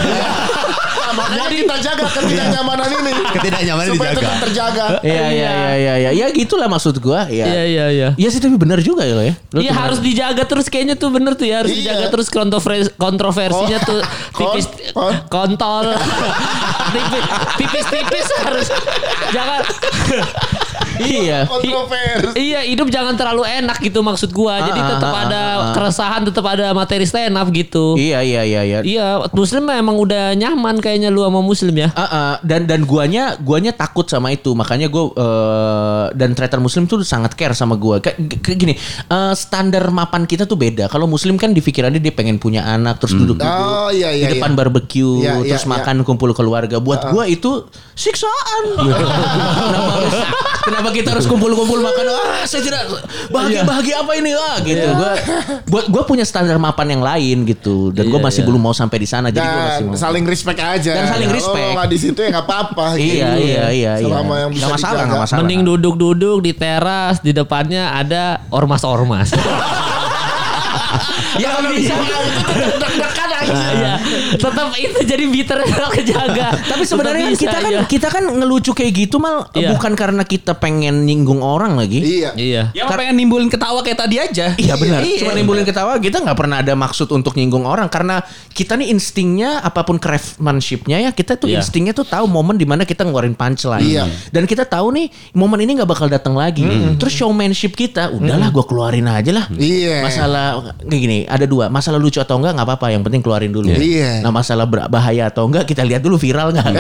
Nah, makanya kita jaga ketidaknyamanan ini. Ketidaknyamanan Supaya dijaga. tetap terjaga. Iya iya iya iya iya. Ya gitulah maksud gua. Ya. Iya iya iya. Iya sih tapi benar juga ya lo ya. Iya harus dijaga terus kayaknya tuh bener tuh ya harus Iya. dijaga terus kontroversi kontroversinya tuh tipis kon- kontol tipis tipis tipis harus jangan Iya. Kontroversi. iya hidup jangan terlalu enak gitu maksud gua jadi Ah, tetap ah, ada ah, ah. keresahan tetap ada materi stand up gitu Iya iya iya iya. iya muslim emang udah nyaman kayaknya lu sama muslim ya Ah, ah. dan dan guanya guanya takut sama itu makanya gue dan trader muslim tuh sangat care sama gua kayak gini eh, standar mapan kita tuh beda kalau muslim kan di pikirannya dia pengen punya anak terus duduk duduk Oh, iya, di iya, depan iya. barbecue Iya, iya, terus iya. makan kumpul keluarga buat gua itu siksaan kenapa harus kenapa kita harus kumpul-kumpul makan ah saya tidak bahagia bahagia apa ini ah gitu gua buat gua punya standar mapan yang lain gitu dan gua Iya, masih iya. belum mau sampai di sana jadi gua masih mau saling respect aja. Dan saling Kalau respect. nggak di situ ya nggak apa-apa. Iya gitu. iya iya iya. Selama yang bisa masalah dijaga. nggak masalah. mending duduk-duduk di teras di depannya ada ormas-ormas Ya kalau bisa. Iya, tetap itu jadi bitter kejaga. Tapi sebenarnya kan kita kan iya. kita kan ngelucu kayak gitu mal Iya. bukan karena kita pengen nyinggung orang lagi. Iya. Iya. Ya pengen nimbulin ketawa kayak tadi aja. Iya benar. Iya. Cuma nimbulin ketawa kita nggak pernah ada maksud untuk nyinggung orang karena kita nih instingnya apa pun craftsmanshipnya ya kita tuh Iya. instingnya tuh tahu momen di mana kita ngeluarin punchline. Iya. Dan kita tahu nih momen ini nggak bakal datang lagi. Terus showmanship kita udahlah gue keluarin aja lah. Iya. Masalah kayak gini ada dua masalah lucu atau enggak nggak apa-apa yang penting keluarin keluarin dulu. Iya. Nah masalah bahaya atau enggak kita lihat dulu viral nggak.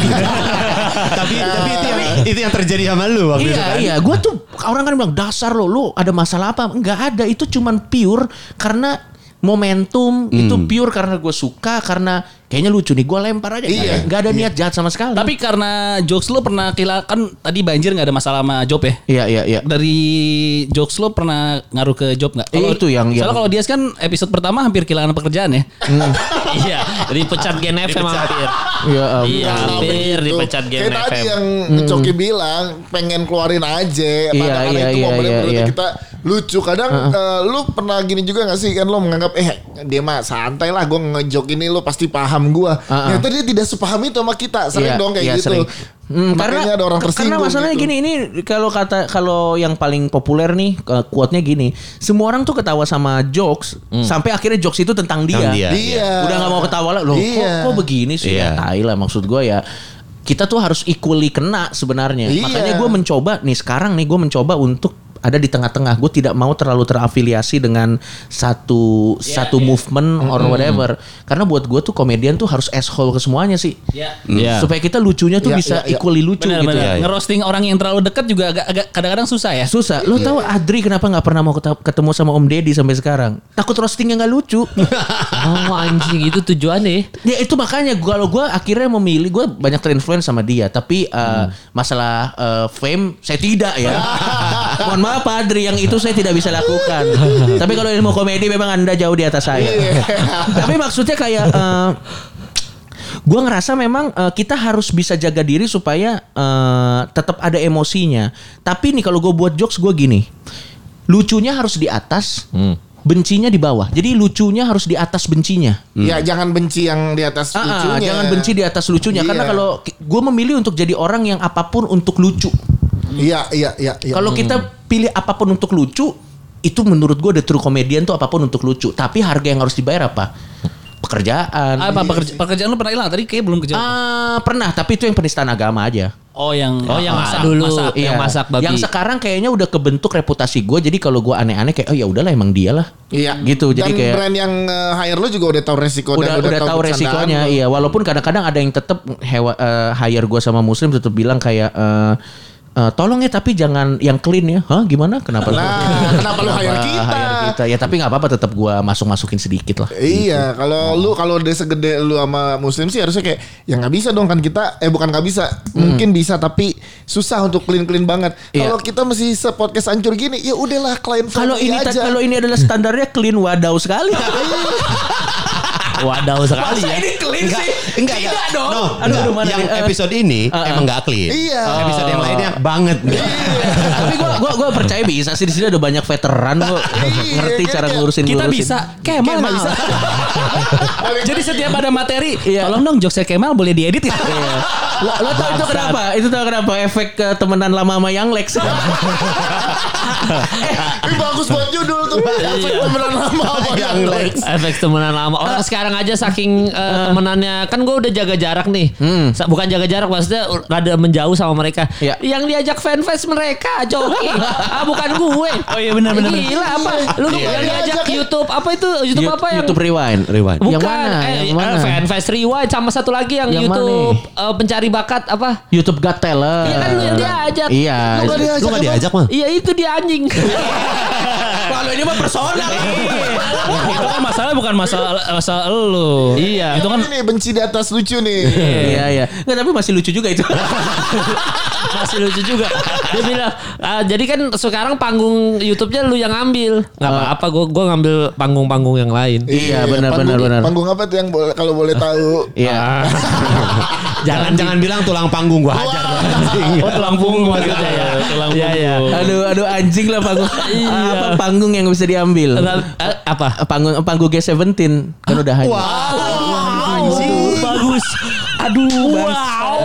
tapi tapi itu yang itu yang terjadi sama lu waktu itu iya kan. iya, gue tuh orang kan bilang dasar lo, lo ada masalah apa? Enggak ada, itu cuman pure karena momentum itu pure karena gue suka karena kayaknya lucu nih gue lempar aja Iya. nggak ada niat jahat sama sekali Tapi karena jokes lo pernah kila kan tadi banjir nggak ada masalah sama job ya? iya iya iya Dari jokes lo pernah ngaruh ke job nggak? Eh, itu yang- Soalnya yang- kalau dia kan episode pertama hampir kehilangan pekerjaan ya. Iya, dipecat Gen FM hampir. Iya, um, Iya, hampir dipecat Gen Kayak tadi FM. yang Coki bilang pengen keluarin aja. Iya, Kadang-kadang iya, itu iya, momennya iya, menurut iya. kita lucu. Kadang eh, lu pernah gini juga gak sih kan lo menganggap eh dia mah santai lah gue ngejok ini lo pasti paham gue. Uh-uh. Ternyata dia tidak sepaham itu sama kita. Sering Iya, dong kayak iya, gitu. sering. Hmm, Makanya karena ada orang tersinggung. Karena masalahnya gitu. gini ini kalau kata kalau yang paling populer nih quote-nya gini, semua orang tuh ketawa sama jokes sampai akhirnya jokes itu tentang dia. Tentang dia. Iya. Udah nggak mau ketawa lah loh. Iya. Kok, kok begini sih? Iya. Ya, tai lah maksud gue ya. Kita tuh harus equally kena sebenarnya. Iya. Makanya gue mencoba nih sekarang nih gue mencoba untuk ada di tengah-tengah. Gue tidak mau terlalu terafiliasi dengan satu satu movement or whatever. Karena buat gue tuh komedian tuh harus asshole ke semuanya sih. Iya. Iya. Supaya kita lucunya tuh Iya, bisa iya, iya. equally lucu Benar, gitu. benar. ya, ya. Ngerosting orang yang terlalu dekat juga agak, agak kadang-kadang susah ya. Susah. Lo tahu Adri kenapa nggak pernah mau ketemu sama Om Deddy sampai sekarang? Takut roastingnya nggak lucu. Oh anjing itu tujuannya. ya itu makanya gua kalau gue akhirnya memilih gue banyak terinfluence sama dia. Tapi uh, masalah uh, fame saya tidak ya. Mohon maaf Pak Adri yang itu saya tidak bisa lakukan. tapi kalau ilmu komedi memang anda jauh di atas saya. tapi maksudnya kayak uh, gue ngerasa memang uh, kita harus bisa jaga diri supaya uh, tetap ada emosinya. Tapi nih kalau gue buat jokes gue gini, lucunya harus di atas, bencinya di bawah. Jadi lucunya harus di atas bencinya. Ya jangan benci yang di atas Ah, ah, lucunya. jangan benci di atas lucunya Iya. karena kalau gue memilih untuk jadi orang yang apa pun untuk lucu. Iya iya iya. iya. Kalau kita pilih apa pun untuk lucu, itu menurut gue the true comedian tuh apa pun untuk lucu. Tapi harga yang harus dibayar apa? Pekerjaan. Apa pekerja, pekerjaan lu pernah hilang tadi kayak belum kejawab. Ah, pernah, tapi itu yang penistaan agama aja. Oh yang Oh, yang masak dulu. masak. Yang masak babi. Yang sekarang kayaknya udah kebentuk reputasi gue. Jadi kalau gue aneh-aneh kayak oh ya udahlah emang dia lah. Iya. Gitu. Jadi Dan kayak brand yang eh, hire lu juga udah tahu resiko udah dan udah, tahu bercandaan resikonya iya walaupun kadang-kadang ada yang tetap hewa eh, hire gue sama muslim tetap bilang kayak eh, eh, tolong ya tapi jangan yang clean ya hah gimana kenapa Nah, kenapa lu hire kita? hire kita ya tapi nggak apa-apa tetap gue masuk masukin sedikit lah Iya, kalau lu kalau udah segede lu sama muslim sih harusnya kayak ya nggak bisa dong kan kita eh bukan nggak bisa, mungkin bisa tapi susah untuk clean clean banget. Hmm. Iya. Kalau kita masih se-podcast hancur gini, ya udahlah klien kalau ini aja. kalau ini adalah standarnya clean wadaw sekali Wadaw sekali ya. ini clean Enggak, sih enggak, tidak enggak. dong No, aduh, enggak. aduh, mana yang nih? Eh, episode ini emang nggak clean. Iya. Episode yang lainnya banget. tapi gue gua gua percaya bisa sih di sini ada banyak veteran kok ngerti iya, cara iya. ngurusin Kita ngurusin. bisa, Kemal nggak bisa. Jadi setiap ada materi, Iya. tolong dong jokesnya Kemal boleh diedit ya. Iya. Lo, lo tau itu kenapa? Itu tau kenapa efek ke temenan lama sama yang Lex. Ini bagus buat judul tuh. Efek temenan lama apa yang Lex. Efek temenan lama. Orang sekarang aja saking eh, temenannya kan gue udah jaga jarak nih. Sa- Bukan jaga jarak maksudnya rada menjauh sama mereka. Iya. Yang diajak fanfest mereka Joki. ah bukan gue. Oh iya, benar, benar. Gila apa? Lu yang diajak YouTube apa itu? YouTube apa yang YouTube Rewind. Rewind. Bukan, Yang mana? eh, Yang mana? eh, Fanfest Rewind sama satu lagi yang, Yang YouTube eh, pencari bakat apa? YouTube Got Talent. Iya kan lu yang diajak. Iya. Lu nggak diajak. Lu diajak mah? Iya itu dia anjing. Kalau ini mah personal. itu kan masalah bukan masalah masalah lu. Iya. Itu kan Ini benci di atas lucu nih. Iya iya. Enggak tapi masih lucu juga itu. Masih lucu juga. Dia bilang, "Ah, jadi kan sekarang panggung YouTube-nya lu yang ambil. Gak apa-apa, gue gua ngambil panggung-panggung yang lain. Iya, benar, panggung- benar, benar. Panggung apa tuh yang boleh kalau boleh tahu? Iya. Jangan jangan bilang tulang panggung gua hajar. oh tulang punggung maksudnya ya. Tulang Iya, iya. punggung. Aduh aduh anjing lah panggung. Iya. Apa panggung yang bisa diambil? Apa? Panggung panggung G17 kan udah hanya. Aduh, bagus. Aduh, wow.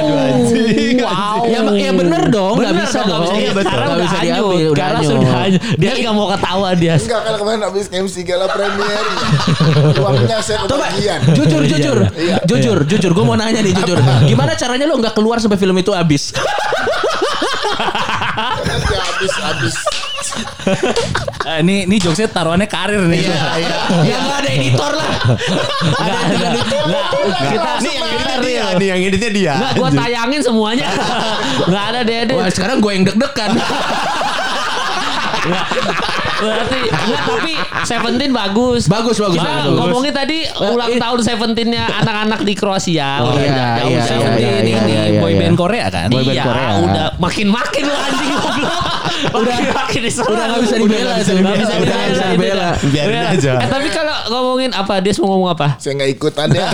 Wow. Ya, ya bener dong, nggak Bener bisa dong, dong. Iya, betul. Karena Nggak udah bisa hanyut. diambil, udah Karena hanyut. sudah hanyut. Dia nggak mau ketawa dia. Enggak kan kemarin habis MC Gala Premier. Uangnya saya Coba kebagian. jujur jujur Iya. jujur jujur gue mau nanya nih jujur gimana caranya lo nggak keluar sampai film itu habis Nanti habis habis. Eh, ini ini jokesnya taruhannya karir nih. ya nggak ada editor lah ada yang editor Kita Nih yang editnya dia, nih yang editnya dia. Nggak, gue tayangin semuanya. Nggak ada dede. Wah sekarang gue yang deg-degan Berarti enggak tapi Seventeen bagus. Bagus, bagus, Kita bagus. ngomongin tadi ulang tahun Seventeennya anak-anak di Kroasia. Oh, iya, iya, Seventeen iya, ini. iya, iya, iya. boyband Korea kan. Boyband iya, Korea. udah makin-makin lu anjing goblok. Udah makin diserang. udah nggak bisa dibela Udah tuh. nggak bisa dibela. Biarin aja. Eh, tapi kalau ngomongin apa? Dia mau ngomong apa? Saya nggak ikutan ya.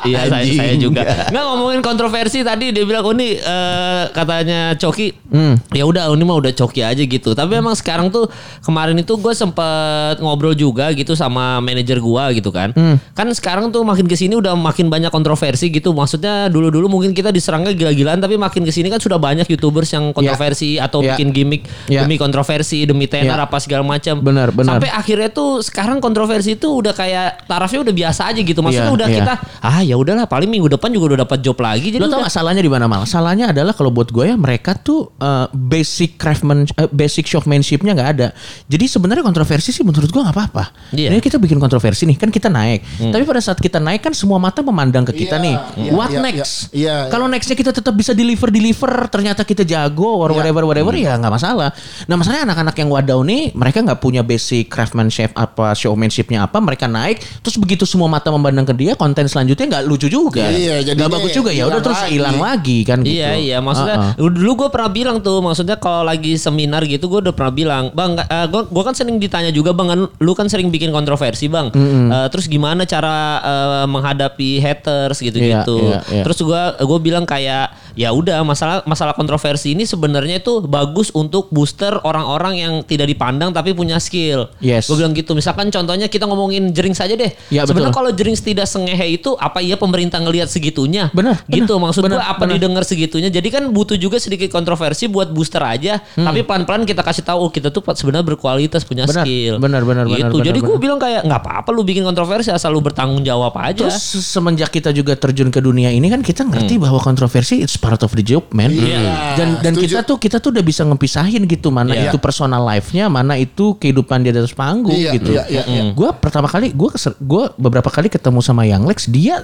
Iya saya, saya juga. Nggak ngomongin kontroversi tadi dia bilang oh ini eh, katanya Coki. Hmm. Ya udah ini mah udah Coki aja gitu. Tapi emang sekarang tuh kemarin itu gue sempet ngobrol juga gitu sama manajer gua gitu kan. Hmm. Kan sekarang tuh makin ke sini udah makin banyak kontroversi gitu. Maksudnya dulu-dulu mungkin kita diserangnya gila-gilaan tapi makin ke sini kan sudah banyak youtubers yang kontroversi atau Ya. bikin gimmick Ya. demi kontroversi demi tenar Ya. apa segala macam. Benar, benar. Sampai akhirnya tuh sekarang kontroversi itu udah kayak tarafnya udah biasa aja gitu. Maksudnya Iya, udah iya. kita ah ya udahlah paling minggu depan juga udah dapat job lagi. Jadi Lo tau gak salahnya di mana mal? Salahnya adalah kalau buat gue ya mereka tuh uh, basic craftsman, uh, basic showmanshipnya nggak ada. Jadi sebenarnya kontroversi sih menurut gue nggak apa-apa. Iya. Ini kita bikin kontroversi nih, kan kita naik. Tapi pada saat kita naik kan semua mata memandang ke kita Iya, nih. iya, What iya, next? iya, iya. Kalau nextnya kita tetap bisa deliver deliver, ternyata kita jago or Iya. whatever whatever ya nggak masalah. Nah masalahnya anak-anak yang wadaw nih mereka nggak punya basic craftsmanship apa showmanshipnya apa, mereka naik terus begitu semua mata memandang ke dia, konten selanjutnya nggak lucu juga. Iya, nggak jadinya bagus juga ya udah terus hilang lagi kan gitu. Iya iya maksudnya Uh-uh. dulu gue pernah bilang tuh maksudnya kalau lagi seminar gitu gue udah pernah bilang bang gue gue kan sering ditanya juga bang kan lu kan sering bikin kontroversi bang Eh, terus gimana cara eh, menghadapi haters gitu Iya, gitu iya, iya. terus gue gue bilang kayak ya udah masalah masalah kontroversi ini sebenarnya itu bagus untuk booster orang-orang yang tidak dipandang tapi punya skill Yes. gue bilang gitu misalkan contohnya kita ngomongin jering saja deh Iya, sebenarnya kalau jering tidak sengehe itu apa iya pemerintah ngelihat segitunya Benar, gitu benar, maksud benar, gue apa benar. didengar segitunya. Jadi kan butuh juga sedikit kontroversi buat booster aja. Tapi pelan-pelan kita kasih tahu oh, kita tuh sebenarnya berkualitas punya Hmm. Benar, skill. benar, benar, gitu. benar, Jadi gue benar. bilang kayak nggak apa-apa lu bikin kontroversi asal lu bertanggung jawab aja. Terus semenjak kita juga terjun ke dunia ini kan kita ngerti Hmm. bahwa kontroversi it's part of the job man. Iya. Dan dan Setuju. kita tuh kita tuh udah bisa ngepisahin gitu mana Iya. itu personal life-nya, mana itu kehidupan dia di atas panggung Iya, gitu. iya, iya, iya. Gue pertama kali gue gue beberapa kali ketemu sama Yang Lex dia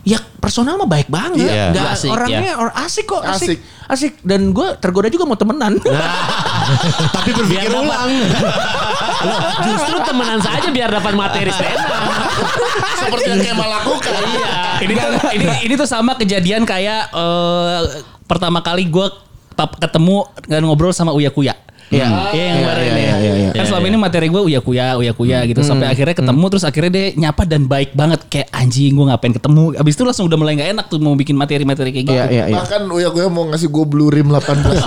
ya personal mah baik banget. Iya. Nggak- Asik, orangnya or, asik kok asik. Asik. Asik dan gue tergoda juga mau temenan. Tapi berpikir Biar ulang. Loh, justru temenan saja biar dapat materi stand Seperti yang Kemal lakukan. Iya. ini tuh ini ini tuh sama kejadian kayak eh, pertama kali gue ketemu dan ngobrol sama Uya Kuya. Iya. Iya yang Iya, kemarin iya, ini. iya, iya, iya. Kan selama ini materi gue uya kuya, uya kuya gitu. Sampai akhirnya ketemu terus akhirnya dia nyapa dan baik banget kayak anjing gue ngapain ketemu. Abis itu langsung udah mulai gak enak tuh mau bikin materi-materi kayak gitu. Iya iya iya. Bahkan Uya gue mau ngasih gue blue rim 18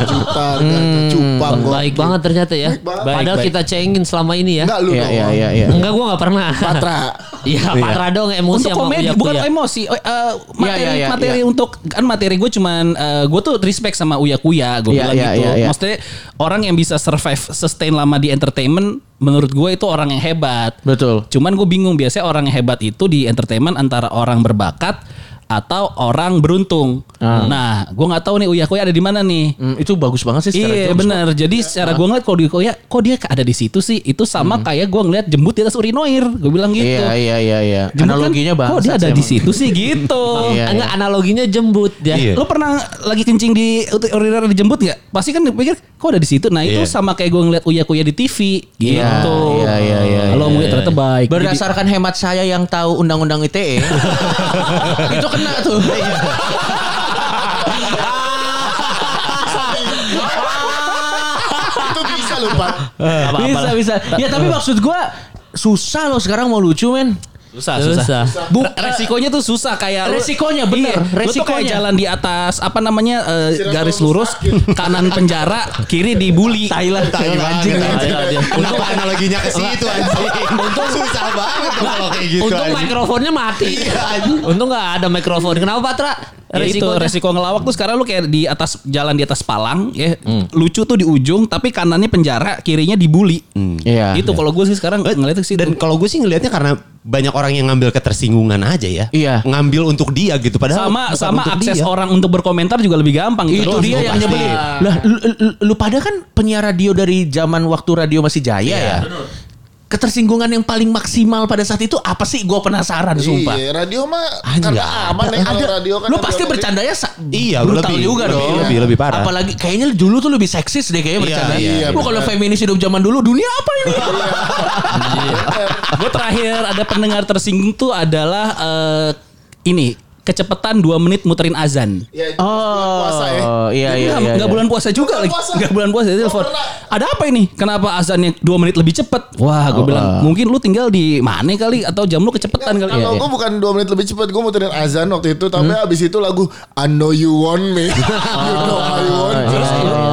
juta harganya cupang. Baik banget ternyata ya. Baik banget. Padahal Baik, kita cengin selama ini ya. Enggak lu Iya dong. iya iya iya. Enggak gue gak pernah. Patra. Iya, Patra dong emosi Untuk sama komedi bukan Kuya. emosi. Eh, materi iya, iya, materi iya. untuk kan materi gue cuman gue tuh respect sama Uya Kuya gue Iya, bilang iya, gitu. iya, iya. Maksudnya orang yang bisa survive sustain lama di entertainment menurut gue itu orang yang hebat. Betul. Cuman gue bingung biasanya orang yang hebat itu di entertainment antara orang berbakat atau orang beruntung. Nah, gue nggak tahu nih Uya Kuya ada di mana nih. Hmm, itu bagus banget sih secara Iya benar. Jadi secara gue ngeliat kalau di Koya, kok dia ada di situ sih? Itu sama kayak gue ngeliat jembut di atas urinoir. Gue bilang gitu. Iya iya iya iya. Jembut kan, Analoginya Kok dia ada di situ sih gitu. Iya, Enggak analoginya jembut ya. Iya. Lo pernah lagi kencing di urinoir dijemput nggak? Pasti kan pikir kok ada di situ. Nah itu Iya. sama kayak gue ngeliat Uya Kuya di TV gitu. Iya, iya, iya, Kalau iya, ngeliat ternyata baik. Jadi- Berdasarkan hemat saya yang tahu undang-undang ITE, itu kena tuh. Itu bisa lu Pak. bisa bisa. Ya tapi maksud gua susah loh sekarang mau lucu men. Susah, susah. Susah. Bu, resikonya tuh susah kayak lu- Resikonya, bener. Iya, lu tuh kayak Resikonya. jalan di atas apa namanya eh, Sirap garis lurus kanan penjara kiri dibully Thailand, Thailand anjing. Kenapa analoginya ke situ anjing? Untung susah banget kalau kayak gitu. Untung mikrofonnya mati. Iya, Untung nggak ada mikrofon. Kenapa Patra? Ya itu resiko ngelawak tuh sekarang lu kayak di atas jalan di atas palang ya Hmm. lucu tuh di ujung tapi kanannya penjara kirinya dibully Iya. itu kalau gue sih sekarang ngeliat sih Dan kalau gue sih ngelihatnya karena banyak orang yang ngambil ketersinggungan aja ya. Iya. Ngambil untuk dia gitu. Padahal sama sama akses dia. orang untuk berkomentar juga lebih gampang gitu. Itu Terus dia yang nyebelin. Lah lu, lu- lu pada kan penyiar radio dari zaman waktu radio masih jaya ya. Ketersinggungan yang paling maksimal pada saat itu apa sih? Gue penasaran sumpah. Iya, radio mah Anjing, karena nggak aman ya Ada- radio kan. lu pasti bercandanya sa- Iya, brutal lebih- juga lebih- dong. lebih- lebih parah. Apalagi kayaknya dulu tuh lebih seksis deh kayaknya Iya, bercanda. iya, Lu kalau feminis hidup zaman dulu dunia apa ini? Gue terakhir ada pendengar tersinggung tuh adalah eh, ini kecepatan 2 menit muterin azan. Ya, itu bulan puasa ya. Oh, iya iya Nggak, iya. iya. bulan puasa juga Bulan lagi. puasa. Nggak bulan puasa telepon. Ada apa ini? Kenapa azannya 2 menit lebih cepat? Wah, gue Oh, bilang ah. mungkin lu tinggal di mana kali atau jam lu kecepetan kali. Kalau iya. gue bukan 2 menit lebih cepat, gue muterin azan waktu itu, tapi Hmm. abis itu lagu I know you want me. you know I want you.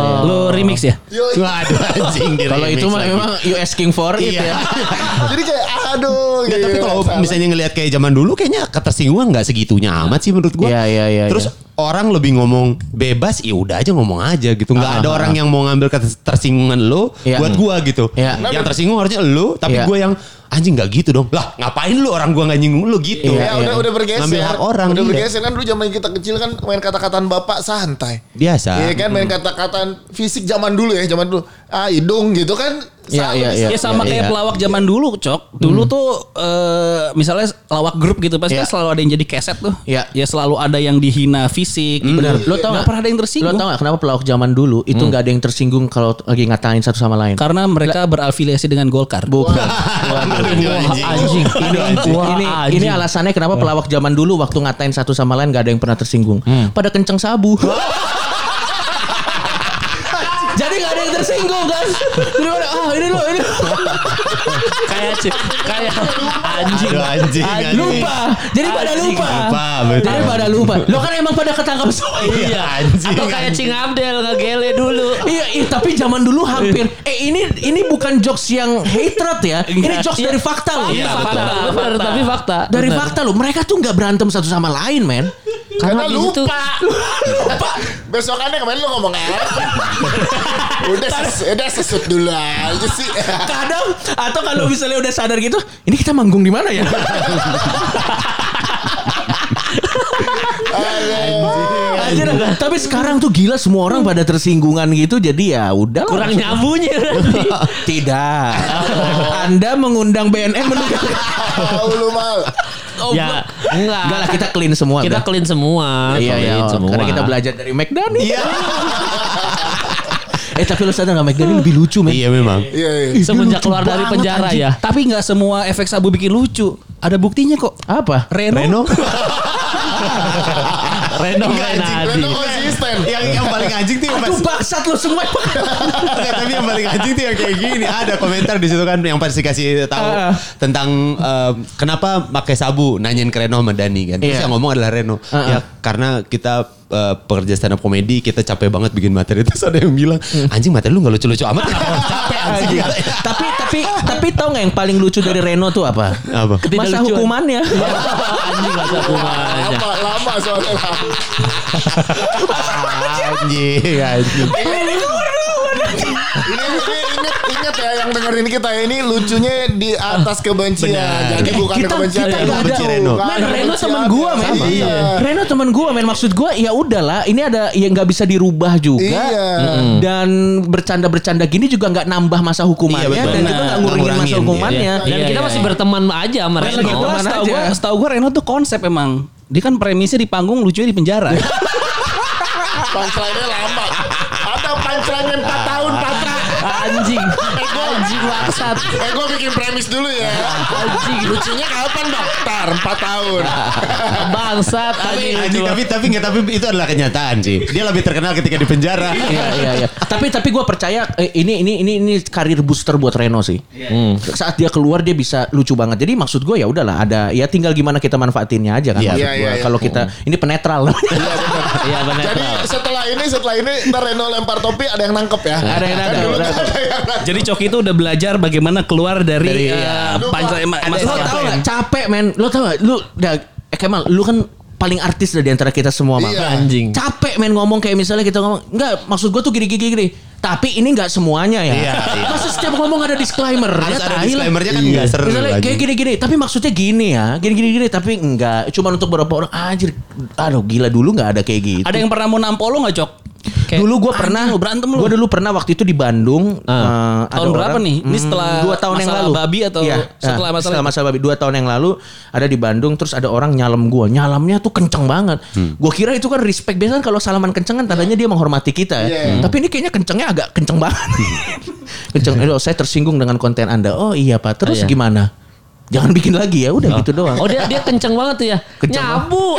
Remix ya? Yo, Waduh anjing di Kalau itu mah memang you asking for it Iya. ya. jadi kayak aduh. Gitu, tapi kalau misalnya ngelihat kayak zaman dulu kayaknya ketersinggungan nggak segitunya amat sih menurut gua. Iya, iya, iya, Terus iya. Orang lebih ngomong bebas, ya udah aja ngomong aja gitu. Nggak Ah, ada ah, orang yang mau ngambil ketersinggungan lo Iya. buat gua gitu. Iya. Yang tersinggung harusnya lo, tapi Iya. gua yang anjing nggak gitu dong. Lah ngapain lu orang gua nggak nyinggung lu gitu. Iya, Ya udah udah bergeser. Ngambil hak orang. Udah iya. bergeser kan dulu zaman kita kecil kan main kata-kataan bapak santai. Biasa. Iya kan main kata-kataan fisik zaman dulu ya, zaman dulu. Ah, hidung gitu kan. Iya, sama iya, iya. Ya sama iya, kayak iya. pelawak zaman dulu, Cok. Dulu tuh eh, misalnya lawak grup gitu pasti kan selalu ada yang jadi keset tuh. Iya. Ya selalu ada yang dihina fisik. Benar. Lo Lo tau nggak nggak? pernah ada yang Lo tersinggung? tau gak kenapa pelawak zaman dulu itu nggak ada yang tersinggung kalau lagi ngatain satu sama lain? Karena mereka berafiliasi dengan Golkar. Bukan. Anjing. anjing. Ini, Wah, ini, anjing. ini alasannya kenapa pelawak zaman dulu waktu ngatain satu sama lain gak ada yang pernah tersinggung. Pada kenceng sabu. Jadi gak ada yang tersinggung kan? Jadi pada, ah ini lo ini. kayak ci- kayak anjing. Aduh, anjing, anjing. lupa. Jadi pada Anjing. lupa. Lupa, betul. Jadi pada lupa. Lo kan emang pada ketangkap semua. Iya. anjing, Atau kayak Cing Abdel ngegele dulu. Iya, iya, tapi zaman dulu hampir. Eh ini ini bukan jokes yang hatred ya. Ini jokes dari fakta loh. Iya, fakta, benar, tapi fakta. Dari fakta loh. Mereka tuh nggak berantem satu sama lain, men. Karena situ- lupa. lupa. Besokannya kemarin lu ngomong apa? udah ses, udah sesut dulu aja sih. Kadang atau kalau misalnya udah sadar gitu, ini kita manggung di mana ya? Anjir, tapi sekarang tuh gila semua orang pada tersinggungan gitu jadi ya udah kurang nyambungnya berarti. Tidak. Anda mengundang BNN menunggu. Lu mal. Ya, enggak. Enggak lah kita clean semua. Kita clean semua. Iya iya. semua. Karena kita belajar dari McDonald. Iya. eh tapi lu sadar gak McDonald lebih lucu men? Iya memang. Iya, iya. Semenjak keluar dari penjara anjing. ya. Tapi nggak semua efek sabu bikin lucu. Ada buktinya kok. Apa? Reno. Reno. Renadi. Reno konsisten. yang yang paling anjing tuh yang pas Aduh bangsat lu semua. Enggak, tapi yang paling anjing tuh yang kayak gini. Ada komentar di situ kan yang pasti kasih tahu Ah. tentang eh, kenapa pakai sabu nanyain ke Reno sama Dani kan. Terus Iya. yang ngomong adalah Reno. Ah, Ya karena kita eh, pekerja stand up komedi kita capek banget bikin materi terus ada yang bilang anjing materi lu nggak lucu-lucu amat capek anjing. tapi tapi tapi tau nggak yang paling lucu dari Reno tuh apa? Apa? Masa Ketidaklucuan. hukumannya. Anjing gak usah hukumannya. Lama, lama soalnya lama. Anjing, anjing. Ini, ini ya yang dengerin kita ya, ini lucunya di atas kebencian. Benar. Jadi bukan kita kebencian. kita ada benci Reno. Men, Reno temen gua men Sama. Iya. Reno temen gua men maksud gua ya udahlah ini ada yang nggak bisa dirubah juga Iya. dan bercanda-bercanda gini juga nggak nambah masa hukumannya Iya, betul. dan juga nggak ngurangin masa hukumannya Dan Iya, kita iya, masih iya. berteman aja sama Reno. setahu aja. gue, setahu gue Reno tuh konsep emang. Dia kan premisnya di panggung lucunya di penjara. Punchline-nya lama. Ada punchline 4 tahun Patra. Anjing. Bangsat. Eh gue bikin premis dulu ya. Anjing. Lucunya kapan bang? Tar 4 tahun. Bangsat Tapi, anjing. tapi tapi nggak tapi itu adalah kenyataan sih. Dia lebih terkenal ketika di penjara. Iya iya iya. Tapi tapi gue percaya eh, ini ini ini ini karir booster buat Reno sih. Hmm. Saat dia keluar dia bisa lucu banget. Jadi maksud gue ya udahlah ada ya tinggal gimana kita manfaatinnya aja kan. Iya, iya, gua. iya. Kalau kita ini penetral. Iya benar. Jadi setelah ini setelah ini ntar Reno lempar topi ada yang nangkep ya. Ada yang nangkep, Kan kan ada yang nangkep. Jadi Coki itu udah belajar bagaimana keluar dari, Dari, eh, ya. panca- ma- Lo masalah tau gak ya? capek men Lo tau gak Lu udah eh, Kemal Lu kan paling artis dah di antara kita semua, Bang. Iya. Anjing. Capek main ngomong kayak misalnya kita ngomong, enggak maksud gue tuh gini gini gini. Tapi ini enggak semuanya ya. Iya, iya. Masa setiap ngomong ada disclaimer? Harus Ya, ada disclaimernya kan Iya. nggak seru Misalnya lagi. kayak gini-gini, tapi maksudnya gini ya, gini-gini gini, tapi enggak. Cuman untuk beberapa orang, anjir, aduh gila dulu nggak ada kayak gitu. Ada yang pernah mau nampol lo nggak cok? Kayak, dulu gue "Anjing pernah lu berantem lu. Gue dulu pernah waktu itu di Bandung. eh, ada Tahun berapa orang- nih? Ini setelah dua tahun yang lalu. babi atau Iya, setelah nah, masalah setelah masalah babi dua tahun yang lalu ada di Bandung. Terus ada orang nyalem gue. Nyalamnya tuh kenceng banget. Hmm. Gue kira itu kan respect biasanya kan kalau salaman kenceng kan tandanya dia menghormati kita ya. Iya. Tapi ini kayaknya kencengnya agak kenceng banget. kenceng. Eh, saya tersinggung dengan konten anda. Oh iya pak. Terus Oh, iya. gimana? Jangan bikin lagi ya. Udah gitu doang. Oh dia dia kenceng banget tuh ya. Kenceng nyabu.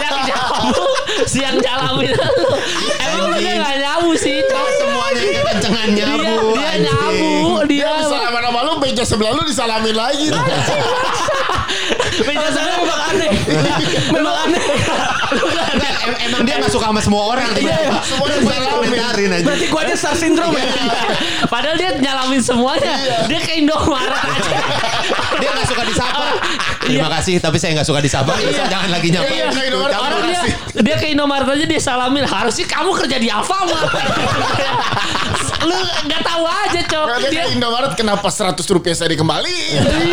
Yang nyabu siang jalamin lu. Emang dia gak nyabu sih. Cok. Semuanya kekencengan nyabu. Dia, dia nyabu. Dia, Dia disalamin sama lu, meja sebelah lu disalamin lagi. Meja sebelah memang aneh. memang aneh. Em- Emang dia gak suka sama semua orang. Iya, Semuanya Gue komentarin aja. Berarti gue aja star syndrome ya. Padahal dia nyalamin semuanya. Dia ke Indomaret aja. Dia gak suka disapa. Terima kasih, tapi saya gak suka disapa. Jangan lagi nyapa. Iya. Orang dia dia ke Indomaret aja dia salamin. Harusnya kamu kerja di Alfamart. Lu nggak tahu aja, Cok. Dia Indomaret kenapa 100 rupiah saya dikembali?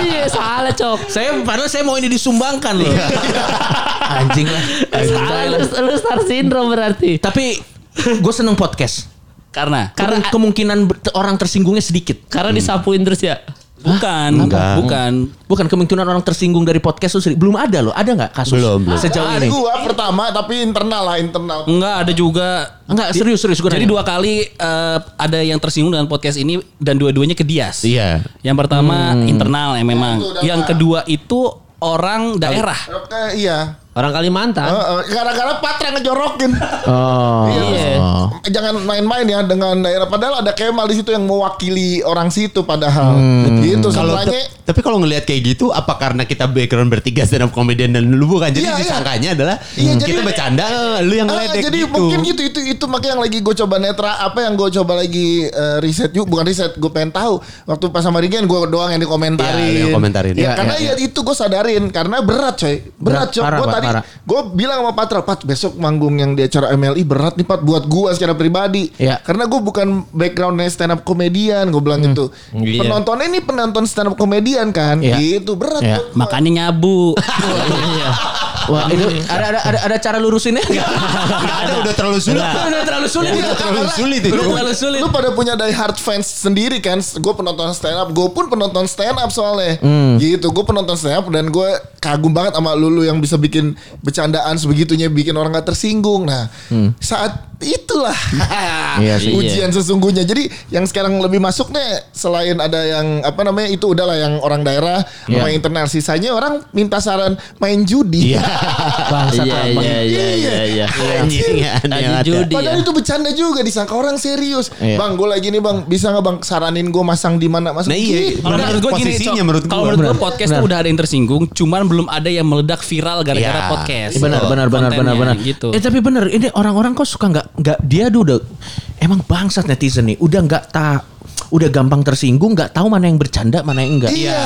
Iya, salah, Cok. Saya padahal saya mau ini disumbangkan loh. Anjing lah. Salah lu, star syndrome berarti. Tapi gue seneng podcast. Karena Karena kemungkinan orang tersinggungnya sedikit. Karena disapuin terus ya. bukan, Enggak. bukan. Bukan kemungkinan orang tersinggung dari podcast sedikit. Belum ada loh. Ada nggak kasus Belum, belum. sejauh Ada ini? gua pertama tapi internal lah internal. Enggak ada juga. Enggak serius serius gue Jadi dua kali eh, ada yang tersinggung dengan podcast ini dan dua-duanya ke Dias. Iya. Yang pertama internal ya memang. Itu udah Yang kedua itu orang daerah. Oke, iya. Orang Kalimantan. Eh, eh, Gara-gara Patra ngejorokin. Oh. Iya. Jangan main-main ya dengan daerah. Padahal ada Kemal di situ yang mewakili orang situ padahal. Gitu Kalau sebenarnya. tapi kalau ngelihat kayak gitu apa karena kita background bertiga stand up comedian dan lu bukan jadi Iya, iya. disangkanya adalah Iya, kita jadi- bercanda lu yang Ah, ngeledek jadi gitu. mungkin gitu itu itu makanya yang lagi gue coba netra apa yang gue coba lagi eh, riset yuk bukan riset gue pengen tahu waktu pas sama Rigen gue doang yang dikomentarin Iya, yang komentarin. ya, Iya, karena iya, ya itu gue sadarin karena berat coy berat, Berat, coy gue Parah. gue bilang sama Patra Pat besok manggung yang di acara MLI berat nih Pat buat gue secara pribadi Iya. karena gue bukan backgroundnya stand up komedian gue bilang gitu Iya. penontonnya ini penonton stand up komedian kan Iya. gitu berat Iya. buat gua. Makanya nyabu. Wah itu ada ada ada, ada cara lurusinnya nggak? Nggak ada udah terlalu sulit. Udah terlalu sulit. Udah terlalu sulit itu. Lu, lu pada punya die hard fans sendiri kan Gue penonton stand up Gue pun penonton stand up soalnya Gitu Gue penonton stand up Dan gue kagum banget sama Lulu Yang bisa bikin bercandaan sebegitunya Bikin orang gak tersinggung Nah saat itulah Iya sih. Ujian sesungguhnya Jadi yang sekarang lebih masuk nih Selain ada yang Apa namanya Itu udahlah yang orang daerah Iya. Sama internal Sisanya orang minta saran Main judi Iya, iya, iya, iya, iya. Ya. ya. judi Padahal ya. itu bercanda juga disangka orang serius. Iya. Bang, gue lagi nih bang, bisa nggak bang saranin gue masang di mana masang? Nah iya, Gitu. Kalau menurut gue gini, posisinya Cok. menurut kalau gua. menurut gue podcast udah ada yang tersinggung, cuman belum ada yang meledak viral gara-gara Iya. podcast. Benar, benar, benar, benar, Kontennya, benar. Gitu. Eh tapi benar, ini orang-orang kok suka nggak nggak dia udah emang bangsat netizen nih, udah nggak tak udah gampang tersinggung, nggak tahu mana yang bercanda, mana yang enggak. Iya.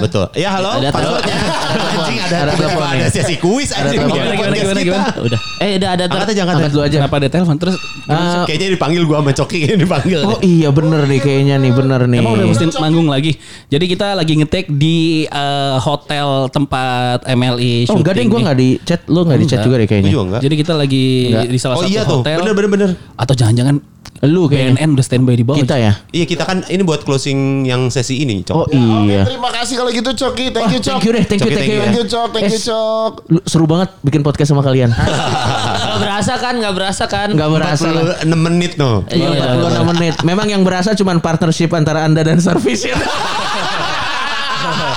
Betul. Ya halo. Ada passwordnya. Anjing ada Ada ada, ada sesi kuis anjing. telepon. Di Gimana, gimana, gimana, gimana? Udah. Eh, udah ada Angkat aja, angkat dulu aja. Kenapa ada telepon terus? Ah, Kayaknya dipanggil gua sama Coki kayaknya dipanggil. oh iya bener nih kayaknya nih bener nih. Emang udah mesti manggung lagi. Jadi kita lagi ngetek di eh, hotel tempat MLI Oh enggak deh, nih. nggak di chat, lo nggak di chat juga deh Gua kayaknya. juga enggak. Jadi kita lagi di salah Oh satu iya tuh. hotel. Bener bener bener. Atau jangan-jangan Lu kayaknya. BNN udah standby di bawah. Kita ya. Iya kita kan ini buat closing yang sesi ini, Cok. Oh Oke, iya. terima kasih kalau gitu Coki, thank you Cok. Thank you deh, thank you, thank you. Thank you Cok, thank you Cok. Seru banget bikin podcast sama kalian. Nggak berasa kan? Nggak berasa kan? Enggak berasa lah. 46 menit no. Iya, iya, iya. 46 menit. Memang yang berasa cuma partnership antara Anda dan service.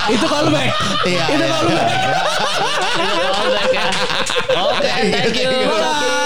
Itu callback. Iya. Itu callback. Oke, thank you. Bye.